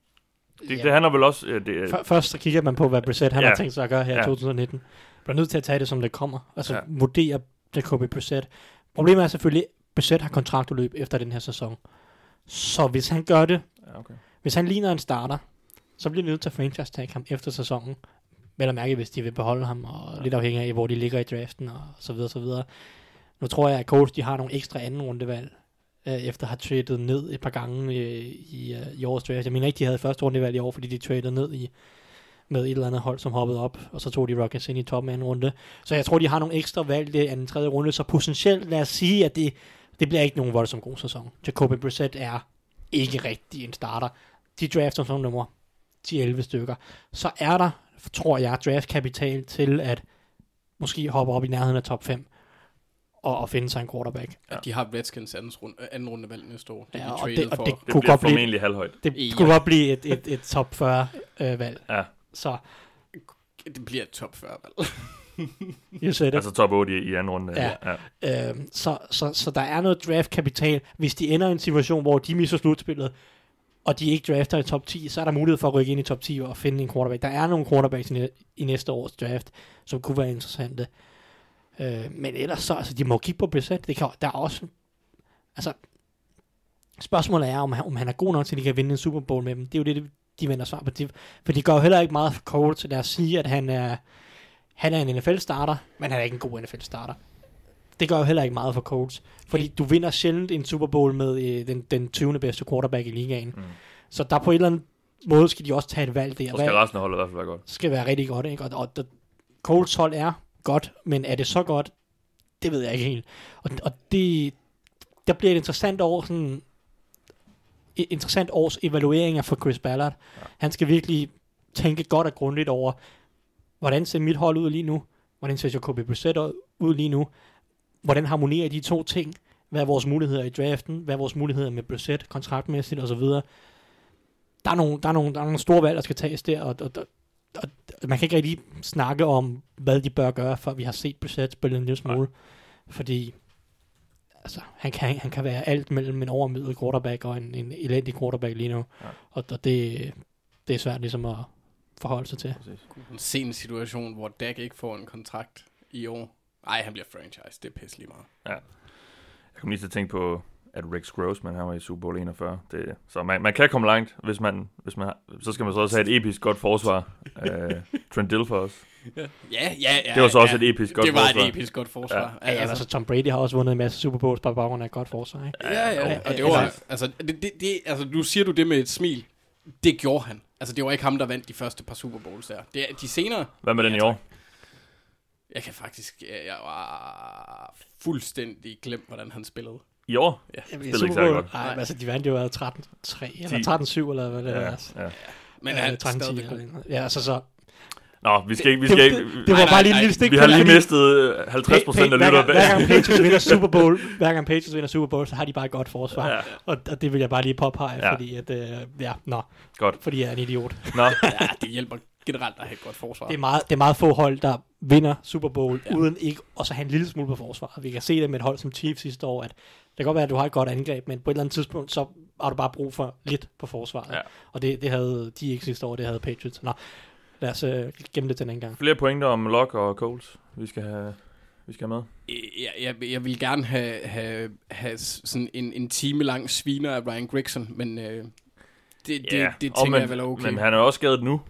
Det, Ja. det handler vel også... Uh, det, F- først så kigger man på, hvad Brissett han Ja. har tænkt sig at gøre her Ja. i 2019. Man bliver nødt til at tage det, som det kommer. Altså Ja. ja. vurdere Jacoby Brissett. Problemet er selvfølgelig, at Brissett har kontraktudløb efter den her sæson. Så hvis han gør det, ja, okay. hvis han ligner en starter, så bliver de nødt til at franchise tag ham efter sæsonen. Vel at mærke, hvis de vil beholde ham, og ja. lidt afhængig af, hvor de ligger i draften, og så videre, så videre. Nu tror jeg, at Colts, de har nogle ekstra anden rundevalg, øh, efter at have tradet ned et par gange øh, i, øh, i årets draft. Jeg mener ikke, de havde første rundevalg i år, fordi de traded ned i med et eller andet hold, som hoppede op, og så tog de Rockets ind i toppen af anden runde. Så jeg tror, de har nogle ekstra valg i anden tredje runde, så potentielt lad os sige, at det, det bliver ikke nogen voldsom god sæson. Jacoby Brissett er ikke rigtig en starter. De drafter som nummer 10-11 stykker. Så er der, tror jeg, draftkapital til at måske hoppe op i nærheden af top 5 og, og finde sig en quarterback. Ja. De har Redskins anden, runde, anden rundevalg næste år. Det Ja, er de og det- og for. det- Det Kunne godt blive- formentlig halvhøjt. Det Ja. kunne godt blive et, et, et top 40 øh, valg. Ja, Så, det bliver et top 40 valg. [LAUGHS] you said it. altså top 8 i, i anden runde. Ja. ja. Øhm, så, så, så der er noget draftkapital. Hvis de ender i en situation, hvor de misser slutspillet, og de ikke drafter i top 10, så er der mulighed for at rykke ind i top 10 og finde en quarterback. Der er nogle quarterbacks i næste års draft, som kunne være interessante. Øh, men ellers så, altså, de må kigge på Brissett. Det kan, der er også, altså, spørgsmålet er, om han, om han er god nok til, at de kan vinde en Super Bowl med dem. Det er jo det, de vender svar på. Det, for de gør jo heller ikke meget for Colts, lad os sige, at han er, han er en NFL-starter, men han er ikke en god NFL-starter. Det gør jo heller ikke meget for Colts. Fordi du vinder sjældent en Super Bowl med øh, den, den 20. bedste quarterback i ligaen. Mm. Så der på en eller anden måde skal de også tage et valg der. Så skal resten af holdet i hvert fald være godt. skal være rigtig godt. Ikke? Og, og, og Colts hold er godt, men er det så godt? Det ved jeg ikke helt. Og, og det, der bliver et interessant år, sådan, et interessant års evalueringer for Chris Ballard. Ja. Han skal virkelig tænke godt og grundigt over, hvordan ser mit hold ud lige nu? Hvordan ser Jacoby Brissett ud lige nu? Hvordan harmonerer de to ting? Hvad er vores muligheder i draften? Hvad er vores muligheder med Brissett, kontraktmæssigt osv.? Der er nogle, der er nogle, der er nogle store valg, der skal tages der, og, og, og man kan ikke rigtig snakke om, hvad de bør gøre, for vi har set Brissett spille en lille smule. Fordi altså, han, kan, han kan være alt mellem en overmiddel quarterback og en, en elendig quarterback lige nu. Ja. Og, og det, det er svært ligesom at forholde sig til. Præcis. En sen situation, hvor Dak ikke får en kontrakt i år. Nej, han bliver franchise. Det er pisselig meget. Jeg kom lige til at tænke på, at Rex Grossman, han var i Super Bowl 41. Det, så man, man kan komme langt, hvis man, hvis man, så skal man så også have et episk godt forsvar. uh, [LAUGHS] Trent Dilfer også. Ja, ja, ja. Det var så også ja. et episk godt Det var forsvar. et episk godt forsvar. Ja, ja, altså Tom Brady har også vundet en masse Super Bowls på baggrund af et godt forsvar. Ikke? Ja, ja, Ja, og det ja, var, altså- altså, det, det, det, altså, nu siger du det med et smil. Det gjorde han. Altså, det var ikke ham, der vandt de første par Super Bowls der. Det, er- de senere, Hvad med den Ja, i år? jeg kan faktisk, jeg, jeg var fuldstændig glemt, hvordan han spillede. I år? Ja. Jamen, Spillede ikke særlig godt. Nej, altså, de vandt jo 13-3, eller 10. 13-7, eller hvad det Ja, er. ja. Men han 13-10 stadigvæk eller god. Ja, altså så... Nå, vi skal ikke... Vi skal det, ikke det, det var Nej, bare lige en lille stik. vi har lige mistet øh, 50 procent af lytter hver gang. Patriots [LAUGHS] vinder Super Bowl, hver gang Patriots vinder Super Bowl, så har de bare et godt forsvar. Ja. Og, og, det vil jeg bare lige påpege, Ja. fordi at, øh, ja, nå, Godt. fordi jeg er en idiot. Nå, [LAUGHS] Ja, det hjælper generelt at have et godt forsvar. Det er meget, det er meget få hold, der vinder Super Bowl, ja. uden ikke at så have en lille smule på forsvar. Vi kan se det med et hold som Chiefs sidste år, at kan godt være, at du har et godt angreb, men på et eller andet tidspunkt, så har du bare brug for lidt på forsvaret. Ja. Og det, det havde de ikke sidste år, det havde Patriots. Nå, lad os øh, gemme det til den anden gang. flere pointer om Lock og Coles, vi skal have, vi skal have med. jeg, jeg, jeg vil gerne have, have, have sådan en, en time lang sviner af Ryan Grigson, men øh, det, det, det, det og tænker men, jeg vel er okay. Men han er jo også skadet nu.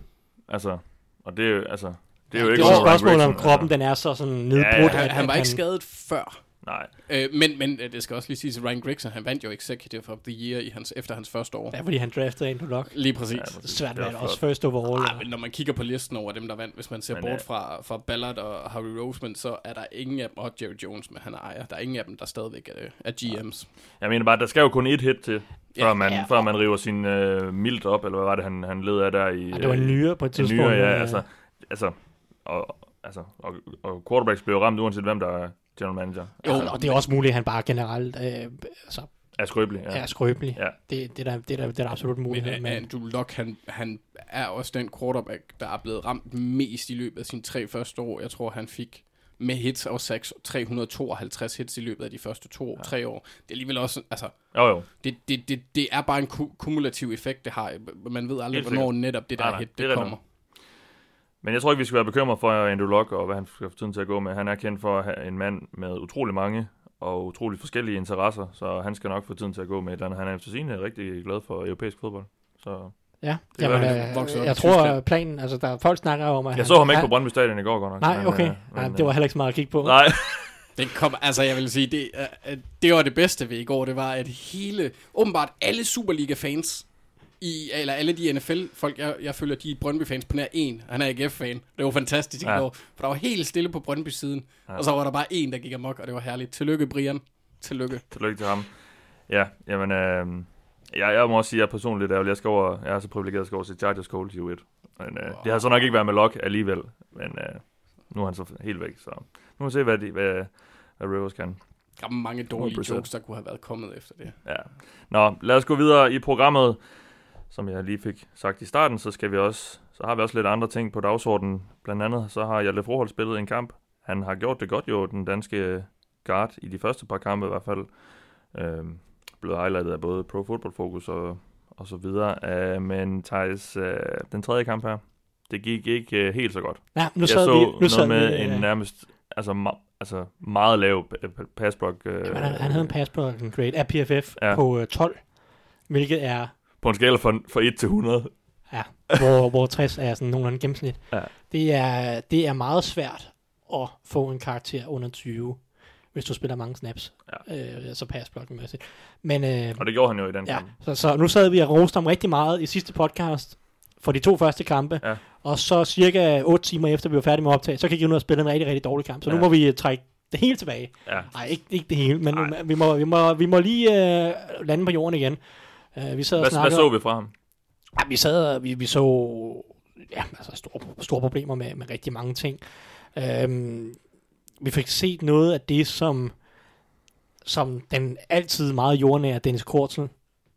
Altså, og det er jo, altså, Det er jo Det ikke er også Ryan spørgsmålet, om kroppen altså. den er så sådan nedbrudt. Ja, ja, at- Han, han var ikke skadet før. Nej, Øh, men, men øh, det skal også lige siges, at Ryan Gregson, han vandt jo Executive of the Year i hans, efter hans første år. Ja, fordi han draftede Andrew Luck. Lige præcis. Ja, Det præcis. svært med også first overall. Ej, men når man kigger på listen over dem, der vandt, hvis man ser Men, bort øh, fra, fra Ballard og Harry Roseman, så er der ingen af dem, og Jerry Jones, men han er ejer, der er ingen af dem, der stadigvæk er, er GM's. jeg mener bare, der skal jo kun et hit til, før, Ja, man, ja. før man river sin øh, milt op, eller hvad var det, han, han led af der i... Ja, det var en øh, nyere på et en tidspunkt. nyere, ja, altså, altså, og, altså, og, og quarterbacks blev ramt, uanset hvem der er general manager. Jo, altså, og det er også muligt, at han bare generelt øh, altså, er skrøbelig, ja. er skrøbelig. Ja. Det, det, er der, det, er der, det er der absolut en Men Men, Andrew Luck, han, han er også den quarterback, der er blevet ramt mest i løbet af sine tre første år. Jeg tror, han fik med hits og sacks 352 hits i løbet af de første to, ja. tre år. Det er alligevel også, altså, Jo, jo. det, det, det, det er bare en ku- kumulativ effekt, det har. Man ved aldrig, hvornår netop det der Nej, nej, hit, det det kommer. Men jeg tror ikke, vi skal være bekymret for Andrew Luck og hvad han skal få tiden til at gå med. Han er kendt for at have en mand med utrolig mange og utrolig forskellige interesser, så han skal nok få tiden til at gå med. Han er efter sigende rigtig glad for europæisk fodbold. Så ja, det jamen, være, øh, vokset op i jeg tror, Tyskland. at planen, altså der, folk snakker om, at jeg så ham ikke han, på Brøndby Stadion i går godt nok. Nej, okay. øh, Nej, men, det var heller ikke så meget at kigge på. øh, Nej, Det kom, altså jeg vil sige, det, uh, det var det bedste ved i går, det var, at hele, åbenbart alle Superliga-fans, i, eller alle de NFL-folk, jeg, jeg følger, de er Brøndby-fans på nær en, han er AGF-fan. Det var fantastisk Ja. i går, for der var helt stille på Brøndby-siden, Ja. og så var der bare en, der gik amok, og det var herligt. Tillykke, Brian. Tillykke. tillykke til ham. Ja, jamen, øh, jeg, jeg må også sige, at jeg er personligt ærgerlig. Jeg, skal over, jeg er så privilegeret at skal over til Chargers Colts i U1. Men, øh, det har så nok ikke været med Luck alligevel, men øh, nu er han så helt væk. Så nu må vi se, hvad, de, hvad, hvad Rivers kan. Der er mange dårlige 100%. jokes, der kunne have været kommet efter det. Ja. Nå, lad os gå videre i programmet. Som jeg lige fik sagt i starten, så skal vi også, så har vi også lidt andre ting på dagsordenen. Blandt andet så har Hjalte Froholt spillet en kamp. Han har gjort det godt jo, den danske guard, i de første par kampe i hvert fald. Øhm, blevet highlightet af både Pro Football Focus og, og så videre. Øh, men Thijs, øh, den tredje kamp her, det gik ikke øh, helt så godt. Ja, nu jeg så vi, nu noget sad med vi, en øh, nærmest altså, ma- altså meget lav p- p- pass block. Øh, jamen, han, han havde en pass på en grade af PFF ja. på øh, 12, hvilket er, På en skala fra, fra 1 til 100. ja, hvor, hvor 60 er sådan nogenlunde gennemsnit. Ja. Det, er, det er meget svært at få en karakter under 20, hvis du spiller mange snaps. Ja. Øh, altså pass blockmæssigt. Men, øh, Og det gjorde han jo i den Ja, kamp. så, så nu sad vi og roste ham rigtig meget i sidste podcast for de to første kampe. Ja. Og så cirka 8 timer efter vi var færdige med at optage, så gik jeg ud og spille en rigtig, rigtig dårlig kamp. Så ja. Ja. nu må vi trække det hele tilbage. Ja. Nej, ikke, ikke det hele, men vi må, vi, må, vi må lige øh, lande på jorden igen. Uh, vi sad og Hvad, hvad snakkede... så vi fra ham? Ja, vi sad og vi, vi så ja, altså store, store problemer med, med rigtig mange ting. Øhm, vi fik set noget af det, som, som den altid meget jordnære Dennis Kortsen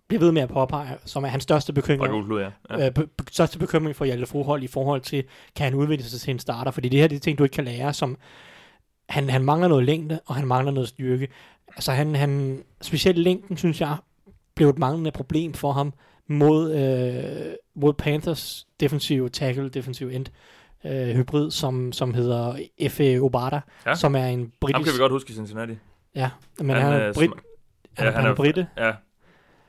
bliver ved med at påpege, som er hans største bekymring. Fra Gulflod, ja. ja. Øh, be- største bekymring for Hjalte Froholt i forhold til, kan han udvikle sig til en starter? Fordi det her det er ting, du ikke kan lære, som han, han mangler noget længde, og han mangler noget styrke. Altså han, han specielt længden, synes jeg, blev et manglende problem for ham mod, øh, mod Panthers defensive tackle, defensive end øh, hybrid, som, som hedder F.A. Obata, Ja. som er en Ham britisk... kan vi godt huske i Cincinnati. Ja, men Han, han, han er øh, brit, sm- han, ja, han er britte. Ja.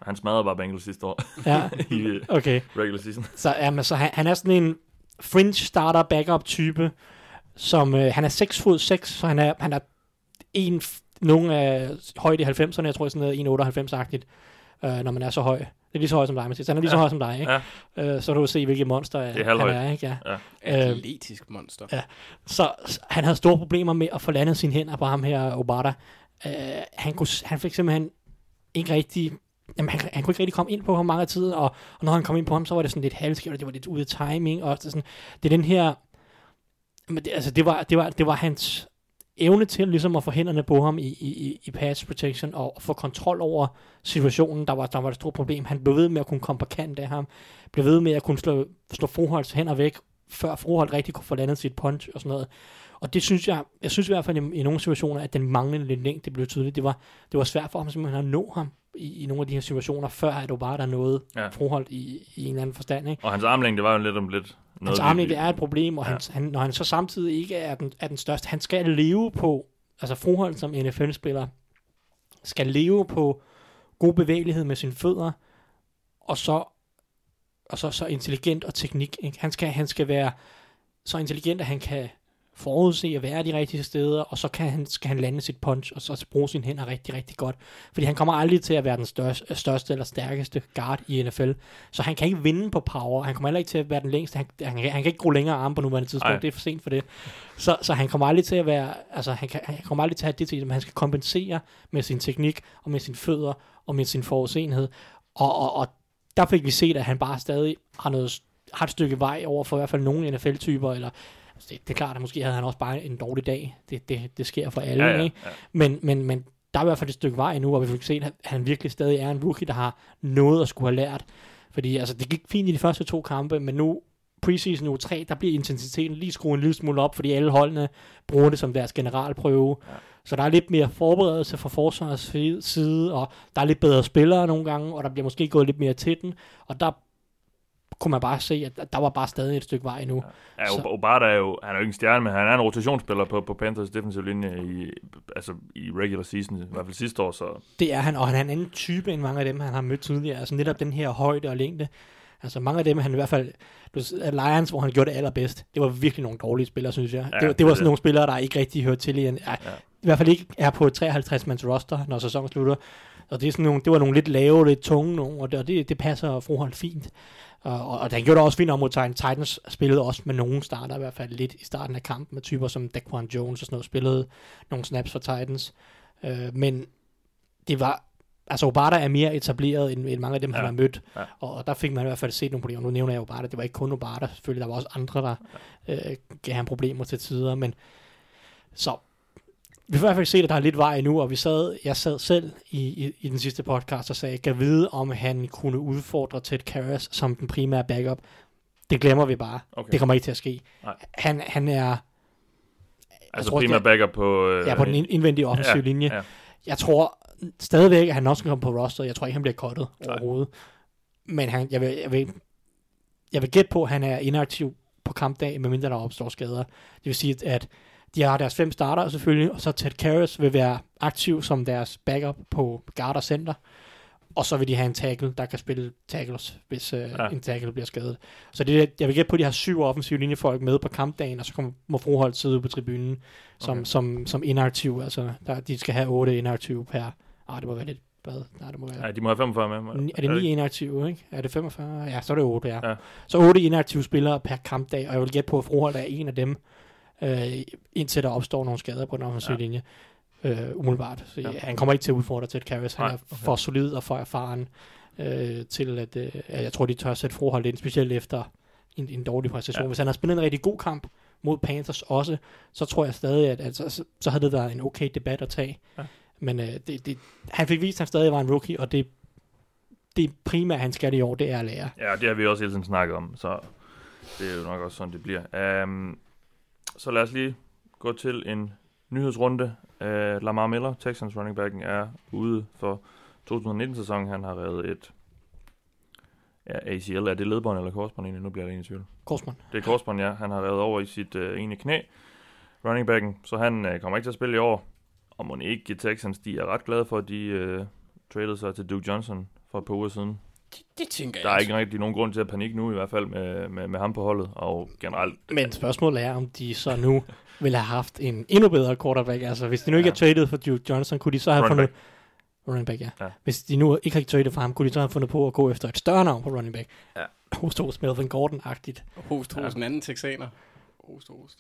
Han smadrede bare Bengals sidste år Ja, [LAUGHS] i øh, okay. regular season. Så, jamen, så han, han er sådan en fringe starter backup type, som øh, han er 6 fod 6, så han er, han er en, nogen af højde i 90'erne, jeg tror sådan noget 1,98-agtigt, øh, når man er så høj. Det er lige så høj som dig, Mathias. Han er lige så Ja. høj som dig, ikke? Ja. Øh, så kan du se, hvilket monster Det er han er, ikke? Ja. Ja. Øh, Atletisk monster. ja. Så, så han havde store problemer med at få landet sine hænder på ham her, Obata. Øh, han, kunne, han fik simpelthen ikke rigtig... Jamen, han, han kunne ikke rigtig komme ind på ham mange tider, og, og når han kom ind på ham, så var det sådan lidt halvskævt, og det var lidt ude af timing, og det, er sådan, det er den her... Men det, altså, det var, det, var, det var hans evne til ligesom at få hænderne på ham i, i, i- pass protection, og få kontrol over situationen, der var, der var et stort problem. Han blev ved med at kunne komme på kant af ham, blev ved med at kunne slå, slå Froholds hænder væk, før Froholt rigtig kunne få landet sit punch og sådan noget. Og det synes jeg, jeg synes i hvert fald i, i nogle situationer, at den manglende lidt længde, blev tydeligt. Det var, det var svært for ham simpelthen at nå ham i, i nogle af de her situationer, før at Obata der nåede Ja. ja. Frohold i, i en eller anden forstand. Ikke? Og hans armlængde var jo lidt om lidt Hans vi- armlængde er et problem, og Ja. ja. han, når han så samtidig ikke er den, er den største, han skal leve på, altså Frohold som NFL-spiller, skal leve på god bevægelighed med sine fødder, og så, og så, så intelligent og teknik. Ikke? Han, skal, han skal være så intelligent, at han kan forudse at være de rigtige steder, og så kan han, skal han lande sit punch, og så bruge sine hænder rigtig, rigtig godt. Fordi han kommer aldrig til at være den største, største eller stærkeste guard i NFL, så han kan ikke vinde på power, han kommer heller ikke til at være den længste, han, han, han kan ikke gro længere arme på nuværende tidspunkt, Ej. det er for sent for det. Så, så han kommer aldrig til at være, altså han, kan, han kommer aldrig til at have det til, men han skal kompensere med sin teknik, og med sine fødder, og med sin forudsenhed, og, og, og der fik vi set, at han bare stadig har noget har et stykke vej over for i hvert fald nogle NFL-typer, eller altså det, det er klart, at måske havde han også bare en dårlig dag. Det, det, det sker for alle, Ja, ja, ikke? ja. Men, men, men der er i hvert fald et stykke vej endnu, og vi fik set, at han virkelig stadig er en rookie, der har noget at skulle have lært. Fordi altså, det gik fint i de første to kampe, men nu preseason uge 3, der bliver intensiteten lige skruet en lille smule op, fordi alle holdene bruger det som deres generalprøve. Ja. Så der er lidt mere forberedelse fra forsvarets side, og der er lidt bedre spillere nogle gange, og der bliver måske gået lidt mere til den, og der kunne man bare se, at der var bare stadig et stykke vej endnu. Ja, Så- Ob- Obata er jo, han er jo ikke en stjerne, men han er en rotationsspiller på, på Panthers defensive linje i, altså i regular season, i hvert fald sidste år, så Det er han, og han er en anden type end mange af dem, han har mødt tidligere. Altså netop den her højde og længde. Altså mange af dem, han i hvert fald... Lions, hvor han gjorde det allerbedst, det var virkelig nogle dårlige spillere, synes jeg. Ja, det, var- det var det- sådan nogle spillere, der ikke rigtig hørte til i en... Ja. Ja. I hvert fald ikke er på et 53-mands roster, når sæsonen slutter. Og det, er sådan nogle, det var nogle lidt lave, lidt tunge nogle, og det, og det, det passer forhold fint. Og, og, han gjorde det også fint om mod Titans. Titans spillede også med nogen starter, i hvert fald lidt i starten af kampen, med typer som Daquan Jones og sådan noget, spillede nogle snaps for Titans. Øh, men det var, altså Obata er mere etableret end, end mange af dem, ja. han Ja. har mødt. Ja. Og, og der fik man i hvert fald set nogle problemer. Nu nævner jeg Obata, det var ikke kun Obata, selvfølgelig, der var også andre, der øh, gav ham problemer til tider, men så vi får i hvert fald se, at der er lidt vej nu, og vi sad, jeg sad selv i, i, i den sidste podcast og sagde, kan vide, om han kunne udfordre Ted Karras som den primære backup. Det glemmer vi bare. Okay. Det kommer ikke til at ske. Nej. Han, han er altså tror, primært det- backup på... Øh, ja, på den ind- indvendige offensive ja, linje. Ja. Jeg tror stadigvæk, at han også kan komme på roster. Jeg tror ikke, han bliver cuttet overhovedet. Men han, jeg, vil, jeg, vil, jeg vil gætte på, at han er inaktiv på kampdag, medmindre der opstår skader. Det vil sige, at de har deres fem starter selvfølgelig, og så Ted Karras vil være aktiv som deres backup på guard og center. Og så vil de have en tackle, der kan spille tackles, hvis øh, Ja. en tackle bliver skadet. Så det, jeg vil gætte på, at de har syv offensive linjefolk med på kampdagen, og så kommer, må Froholt sidde på tribunen som, Okay. som, som inaktiv. Altså, der, de skal have otte inaktive per... Ah, det må være lidt... Hvad? Nej, det må være... ja, de må have 45 med. Er det 9 inaktive, ikke? Er det 45? Ja, så er det 8, ja. Ja. Så 8 inaktive spillere per kampdag, og jeg vil gætte på, at Froholt er en af dem, øh, indtil der opstår nogle skader på den offensive Ja. linje. Øh, umiddelbart. Så Ja. han kommer ikke til at udfordre til Karras. Han Nej, er okay. for solid og for erfaren øh, til, at, øh, jeg tror, de tør sætte Froholt ind, specielt efter en, en dårlig præstation. Ja. Hvis han har spillet en rigtig god kamp mod Panthers også, så tror jeg stadig, at, at så, så- så havde det været en okay debat at tage. Ja. Men øh, det, det, han fik vist, at han stadig var en rookie, og det, det primære, han skal i år, det er at lære. Ja, det har vi også hele tiden snakket om, så det er jo nok også sådan, det bliver. Um, så lad os lige gå til en nyhedsrunde. Uh, Lamar Miller, Texans running backen, er ude for 2019-sæsonen. Han har reddet et ja, ACL. Er det ledbånd eller korsbånd egentlig? Nu bliver jeg lidt i tvivl. Korsman. Det er korsbånd, ja. Han har reddet over i sit uh, ene knæ, running backen, så han uh, kommer ikke til at spille i år. Og må ikke Texans, de er ret glade for, at de uh, traded sig til Duke Johnson for et par uger siden. Det, det tænker Der jeg er også. ikke rigtig nogen grund til at panik nu, i hvert fald med, med, med ham på holdet, og generelt. Men spørgsmålet er, om de så nu [LAUGHS] ville have haft en endnu bedre quarterback. Altså, hvis de nu ikke Ja. er traded for Duke Johnson, kunne de så have Running fundet... Running back, ja. Ja. Hvis de nu ikke har traded for ham, kunne de så have fundet på at gå efter et større navn på running back. Ja. Hos hos Melvin Gordon-agtigt. Host hos Ja. en anden texaner. Host, host.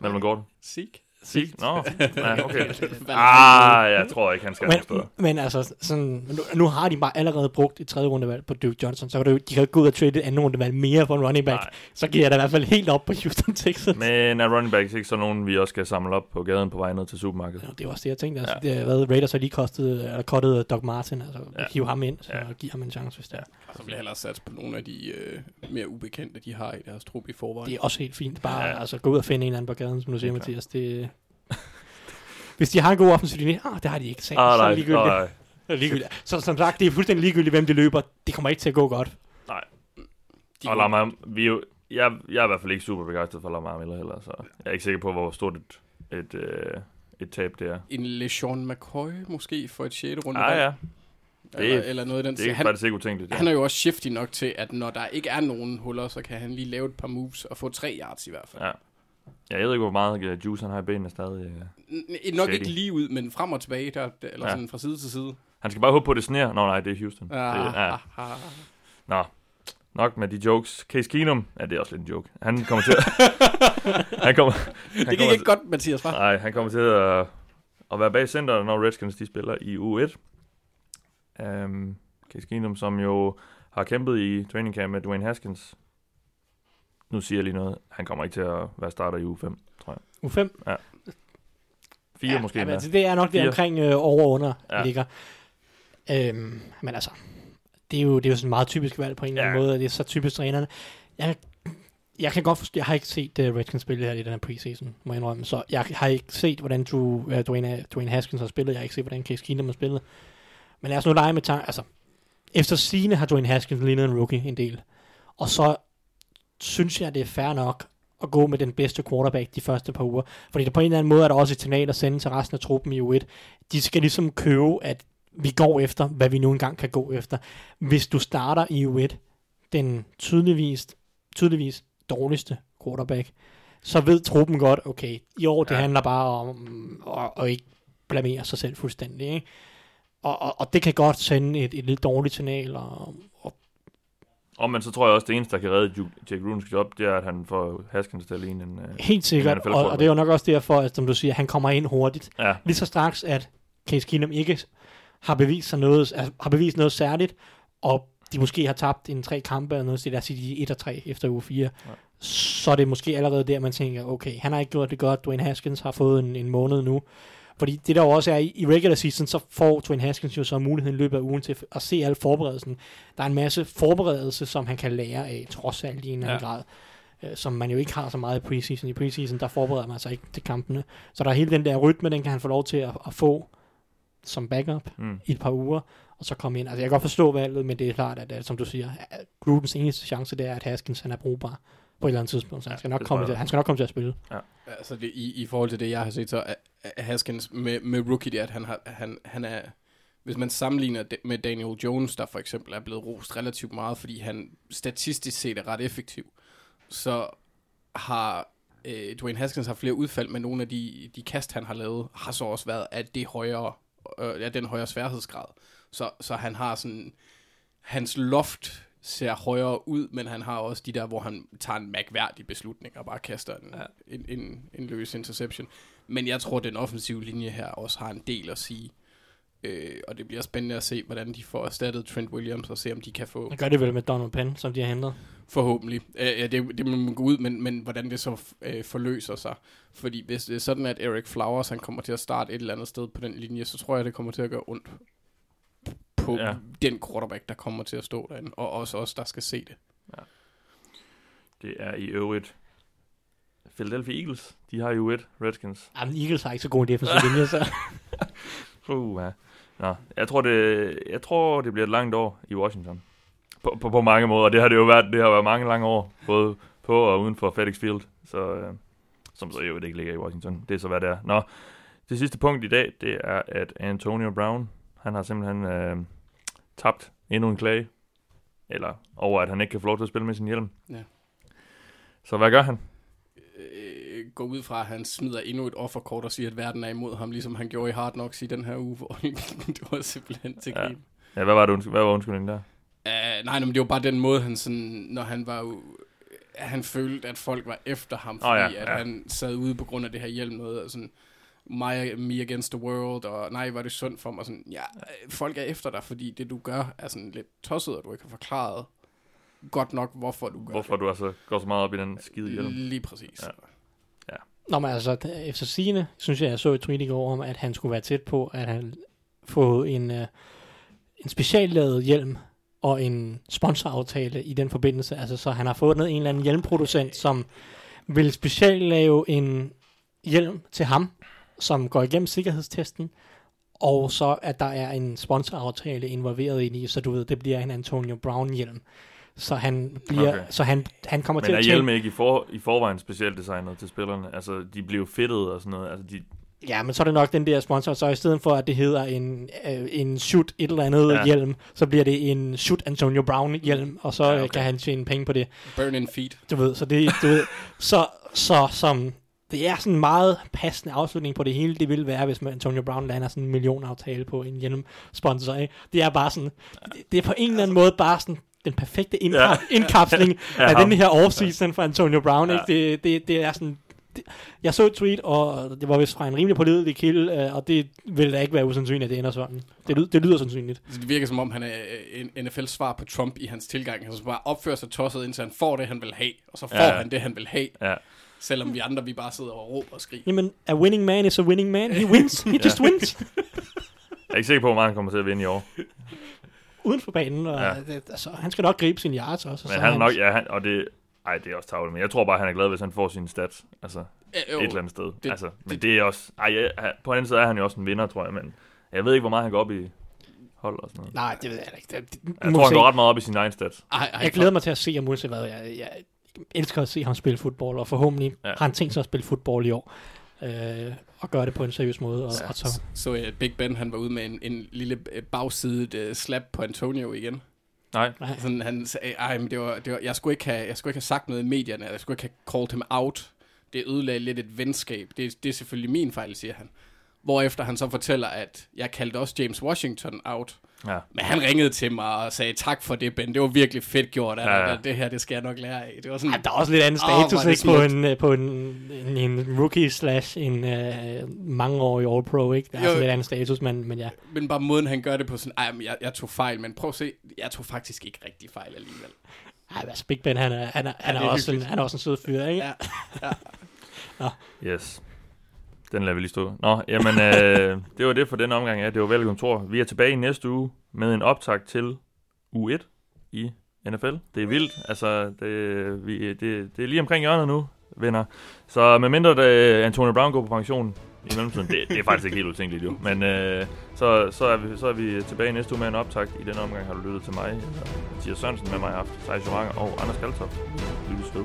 Mellem Gordon. Sick. Sig? Nå, ja, okay. [LAUGHS] Ah, jeg tror ikke, han skal. Men, men altså, sådan, nu, nu, har de bare allerede brugt et tredje rundevalg på Duke Johnson, så kan du, de kan gå ud og trade et andet rundevalg mere for en running back. Nej. Så giver jeg da i hvert fald helt op på Houston [LAUGHS] Texans. Men er running backs ikke så nogen, vi også skal samle op på gaden på vej ned til supermarkedet? Ja, det var også det, jeg tænkte. Altså, Ja. det, hvad, Raiders har lige kostet, eller kottet Doc Martin, altså Ja. hive ham ind, så Ja. give ham en chance, hvis det er. Og så vil jeg hellere satse på nogle af de øh, mere ubekendte, de har i deres trup i forvejen. Det er også helt fint. Bare Ja. altså, gå ud og finde en eller anden på gaden, som du siger, er Mathias. Det, [LAUGHS] hvis de har en god offensiv linje, ah, det har de ikke. Så, Ah, så, er nej, det ligegyldigt. nej. Så, er det ligegyldigt. så som sagt, det er fuldstændig ligegyldigt, hvem de løber. Det kommer ikke til at gå godt. de Og Lamar, vi jo, jeg, jeg er i hvert fald ikke super begejstret for Lamar Miller heller, så jeg er ikke sikker på, hvor stort et, et, øh, et tab det er. En LeSean McCoy måske for et 6. runde. Ah, ja. eller, eller noget i den Det er han, faktisk ikke utænkeligt. Ja. han er jo også shifty nok til, at når der ikke er nogen huller, så kan han lige lave et par moves og få tre yards i hvert fald. Ja. Ja, jeg ved ikke, hvor meget øh, juice han har i benene stadig. øh. N- nok Shady. ikke lige ud, men frem og tilbage, der, eller Ja. sådan fra side til side. Han skal bare håbe på, at det sner. Nå nej, det er Houston. Det, Ah, ja. ah, ah. Nå, nok med de jokes. Case Keenum, ja, det er også lidt en joke. Han kommer til at... [LAUGHS] han kommer, han Det gik kommer ikke godt, Mathias, hva'? Nej, han kommer til at, at være bag center, når Redskins de spiller i U1. Um, Case Keenum, som jo har kæmpet i training camp med Dwayne Haskins. Nu siger jeg lige noget. Han kommer ikke til at være starter i U5, tror jeg. U5? Fire ja, måske ja, endda. altså, det er nok det Fire. omkring øh, over og under Ja. ligger. Øhm, men altså, det er, jo, det er jo sådan meget typisk valg på en eller anden måde, og det er så typisk trænerne. Jeg, jeg kan godt forstå, jeg har ikke set uh, Redskins spille her i den her preseason, må jeg indrømme, så jeg har ikke set, hvordan Drew, uh, Dwayne, Dwayne Haskins har spillet, jeg har ikke set, hvordan Case Keenum har spillet. Men lad os nu lege med tanke, altså, efter sine har Dwayne Haskins lignet en rookie en del, og så synes jeg, det er fair nok at gå med den bedste quarterback de første par uger. Fordi der på en eller anden måde er der også et signal at sende til resten af truppen i U1. De skal ligesom købe, at vi går efter, hvad vi nu engang kan gå efter. Hvis du starter i U1, den tydeligvis, tydeligvis dårligste quarterback, så ved truppen godt, okay, i år det Ja. handler bare om at, at ikke blamere sig selv fuldstændig. Ikke? Og, og, og det kan godt sende et, et lidt dårligt signal, og, og men så tror jeg også, det eneste, der kan redde Jake Grunens job, det er, at han får Haskins til at ligne en... Uh, helt sikkert, NFL og, og det er jo nok også derfor, at som du siger, han kommer ind hurtigt. ja, lige så straks, at Case Keenum ikke har bevist sig noget, altså, har bevist noget særligt, og de måske har tabt en tre kampe eller noget, så lad os sige, de er 1 og 3 efter uge 4, ja. så er det måske allerede der, man tænker, okay, han har ikke gjort det godt, Dwayne Haskins har fået en, en måned nu, fordi det der jo også er i, i regular season, så får Dwayne Haskins jo så muligheden i løbet af ugen til at se al forberedelsen. Der er en masse forberedelse, som han kan lære af, trods alt i en eller anden Ja. grad øh, som man jo ikke har så meget i preseason. I preseason, der forbereder man sig ikke til kampene. Så der er hele den der rytme, den kan han få lov til at, at få som backup mm. i et par uger, og så komme ind. Altså jeg kan godt forstå valget, men det er klart, at, at som du siger, at Grudens eneste chance, det er, at Haskins han er brugbar på et eller andet tidspunkt, så han Ja, skal nok, komme til, han skal nok komme til at spille. Altså det, i, i forhold til det, jeg har set, så er, er Haskins med, med rookie, det er, at han, har, han, han er... Hvis man sammenligner det med Daniel Jones, der for eksempel er blevet rost relativt meget, fordi han statistisk set er ret effektiv, så har øh, Dwayne Haskins har flere udfald, men nogle af de, de kast, han har lavet, har så også været af det højere, øh, af den højere sværhedsgrad. Så, så han har sådan, hans loft ser højere ud, men han har også de der, hvor han tager en mærkværdig beslutning og bare kaster en, ja. en, en, en løs interception. Men jeg tror, den offensive linje her også har en del at sige. Øh, og det bliver spændende at se, hvordan de får erstattet Trent Williams, og se om de kan få Han gør det vel med Donald Penn, som de har hentet. Forhåbentlig. Øh, ja, det, det må man gå ud, men, men hvordan det så øh, forløser sig. Fordi hvis det er sådan, at Eric Flowers han kommer til at starte et eller andet sted på den linje, så tror jeg, det kommer til at gøre ondt på Ja. ja. den quarterback, der kommer til at stå derinde. Og også os, der skal se det. Det er i øvrigt Philadelphia Eagles. De har jo et Redskins. Jamen, Eagles har ikke så gode defensive linjer, så [LAUGHS] Uh, ja. Nå, jeg tror, det, jeg tror, det bliver et langt år i Washington. På, på, på mange måder. Det har det jo været, det har været mange lange år. Både på og uden for FedEx Field. Så, øh, som så jo ikke ligger i Washington. Det er så, hvad det er. Nå, det sidste punkt i dag, det er, at Antonio Brown, han har simpelthen øh, tabt endnu en klage. Eller over, at han ikke kan få lov til at spille med sin hjelm. Ja. Så hvad gør han? Øh, gå ud fra, at han smider endnu et offerkort og siger, at verden er imod ham, ligesom han gjorde i Hard Knocks i den her uge, hvor [LAUGHS] det var simpelthen til Ja. Ja, hvad var, det, undskyld, hvad var undskyldningen der? Uh, nej, men det var bare den måde, han sådan, når han var han følte, at folk var efter ham, fordi oh, ja, ja, at han sad ude på grund af det her hjelm noget, og sådan, my, me against the world, og nej, var det sundt for mig, sådan, ja, øh, folk er efter dig, fordi det du gør er sådan lidt tosset, og du ikke har forklaret godt nok, hvorfor du gør Hvorfor du altså går så meget op i den skide det. hjelm? Lige præcis. Ja. Ja. Nå, men altså, efter sigende, synes jeg, jeg så et tweet i går om, at han skulle være tæt på, at han få en, uh, en speciallavet hjelm og en sponsoraftale i den forbindelse. Altså, så han har fundet en eller anden hjelmproducent, som vil speciallave en hjelm til ham, som går igennem sikkerhedstesten, og så at der er en sponsoraftale involveret ind i, så du ved, det bliver en Antonio Brown hjelm. Så han bliver, Okay. så han, han kommer Men til er at tjene, hjelme ikke i, for, i forvejen specielt designet til spillerne? Altså, de bliver fedtet og sådan noget. Altså, de, Ja, men så er det nok den der sponsor, så i stedet for, at det hedder en, øh, en shoot et eller andet Ja. hjelm, så bliver det en shoot Antonio Brown hjelm, og så Ja, okay. kan han tjene penge på det. Burn in feet. Du ved, så det, du ved, så, så som, det er sådan en meget passende afslutning på det hele, det vil være, hvis man Antonio Brown lander sådan en millionaftale på en hjelmsponsor, ikke? Det er bare sådan, det, det er på en eller anden måde bare sådan, den perfekte indkap- Ja. ja. [LAUGHS] indkapsling Ja, af den her offseason for Antonio Brown, Ja. ikke? Det, det, det er sådan, jeg så et tweet, og det var vist fra en rimelig pålidelig kilde, øh, og det vil da ikke være usandsynligt, at det ender sådan. Det, lyder, det lyder sandsynligt. Så det virker som om, han er øh, en NFL's svar på Trump i hans tilgang. Han skal bare opføre sig tosset, indtil han får det, han vil have. Og så får Ja. ja. han det, han vil have. Ja. Selvom vi andre, vi bare sidder og råber og skriger. Jamen, a winning man is a winning man. He wins. He just wins. Jeg er ikke sikker på, hvor meget han kommer til at vinde i år. Uden for banen. Og Ja. ja. det, altså, han skal nok gribe sine yards også. og Men så han er nok, ja, han, og det, ej, det er også tavlet, men jeg tror bare, han er glad, hvis han får sine stats, altså Øh, et eller andet sted. det- altså, men det- det, er også, ej, ja, på den anden side er han jo også en vinder, tror jeg, men jeg ved ikke, hvor meget han går op i hold og sådan noget. Nej, det ved jeg ikke. Det, det, Jeg må tror, han se. går ret meget op i sin egen stats. Ej, ej, jeg glæder mig til at se, om uanset hvad. Jeg, jeg elsker at se ham spille fodbold, og forhåbentlig Ja. har han tænkt sig at spille fodbold i år. Øh, og gøre det på en seriøs måde. Og, Ja, og så, så uh, Big Ben, han var ude med en, en lille uh, bagsidet uh, slap på Antonio igen. Nej, nej, Sådan, han sagde, ej, men det var, det var, jeg, skulle ikke have, jeg skulle ikke have sagt noget i medierne, jeg skulle ikke have called him out. Det ødelagde lidt et venskab. Det, det er selvfølgelig min fejl, siger han. Hvorefter han så fortæller, at jeg kaldte også James Washington out. Ja. Men han ringede til mig og sagde, tak for det, Ben. Det var virkelig fedt gjort af Ja, ja. Det, her, det skal jeg nok lære af. Det var sådan, Ja, der er også lidt anden status er det ikke, på, en, øh, på en, en, en rookie slash en uh, mangeårig All-Pro. Ikke? Der er Jo. også lidt anden status, men, men ja. men bare måden, han gør det på sådan, ej, men jeg, jeg tog fejl, men prøv at se, jeg tog faktisk ikke rigtig fejl alligevel. Ej, altså Big Ben, han er, han er, han er, er også, en, han er også en sød fyr, ikke? Ja. [LAUGHS] Yes. Den lader vi lige stå. Nå, jamen, øh, [LAUGHS] det var det for den omgang. Ja, det var velkommen, Thor. Vi er tilbage i næste uge med en optag til U1 i NFL. Det er vildt. Altså, det, vi, det, det er lige omkring hjørnet nu, venner. Så medmindre det, øh, Antonio Brown går på pension i mellemtiden, det, det er faktisk ikke helt utænkeligt jo. Men øh, så, så, er vi, så er vi tilbage i næste uge med en optakt. I den omgang har du lyttet til mig, Mathias Sørensen med mig, haft Thijs Joranger og Anders Kaltoft. Lyttes ved.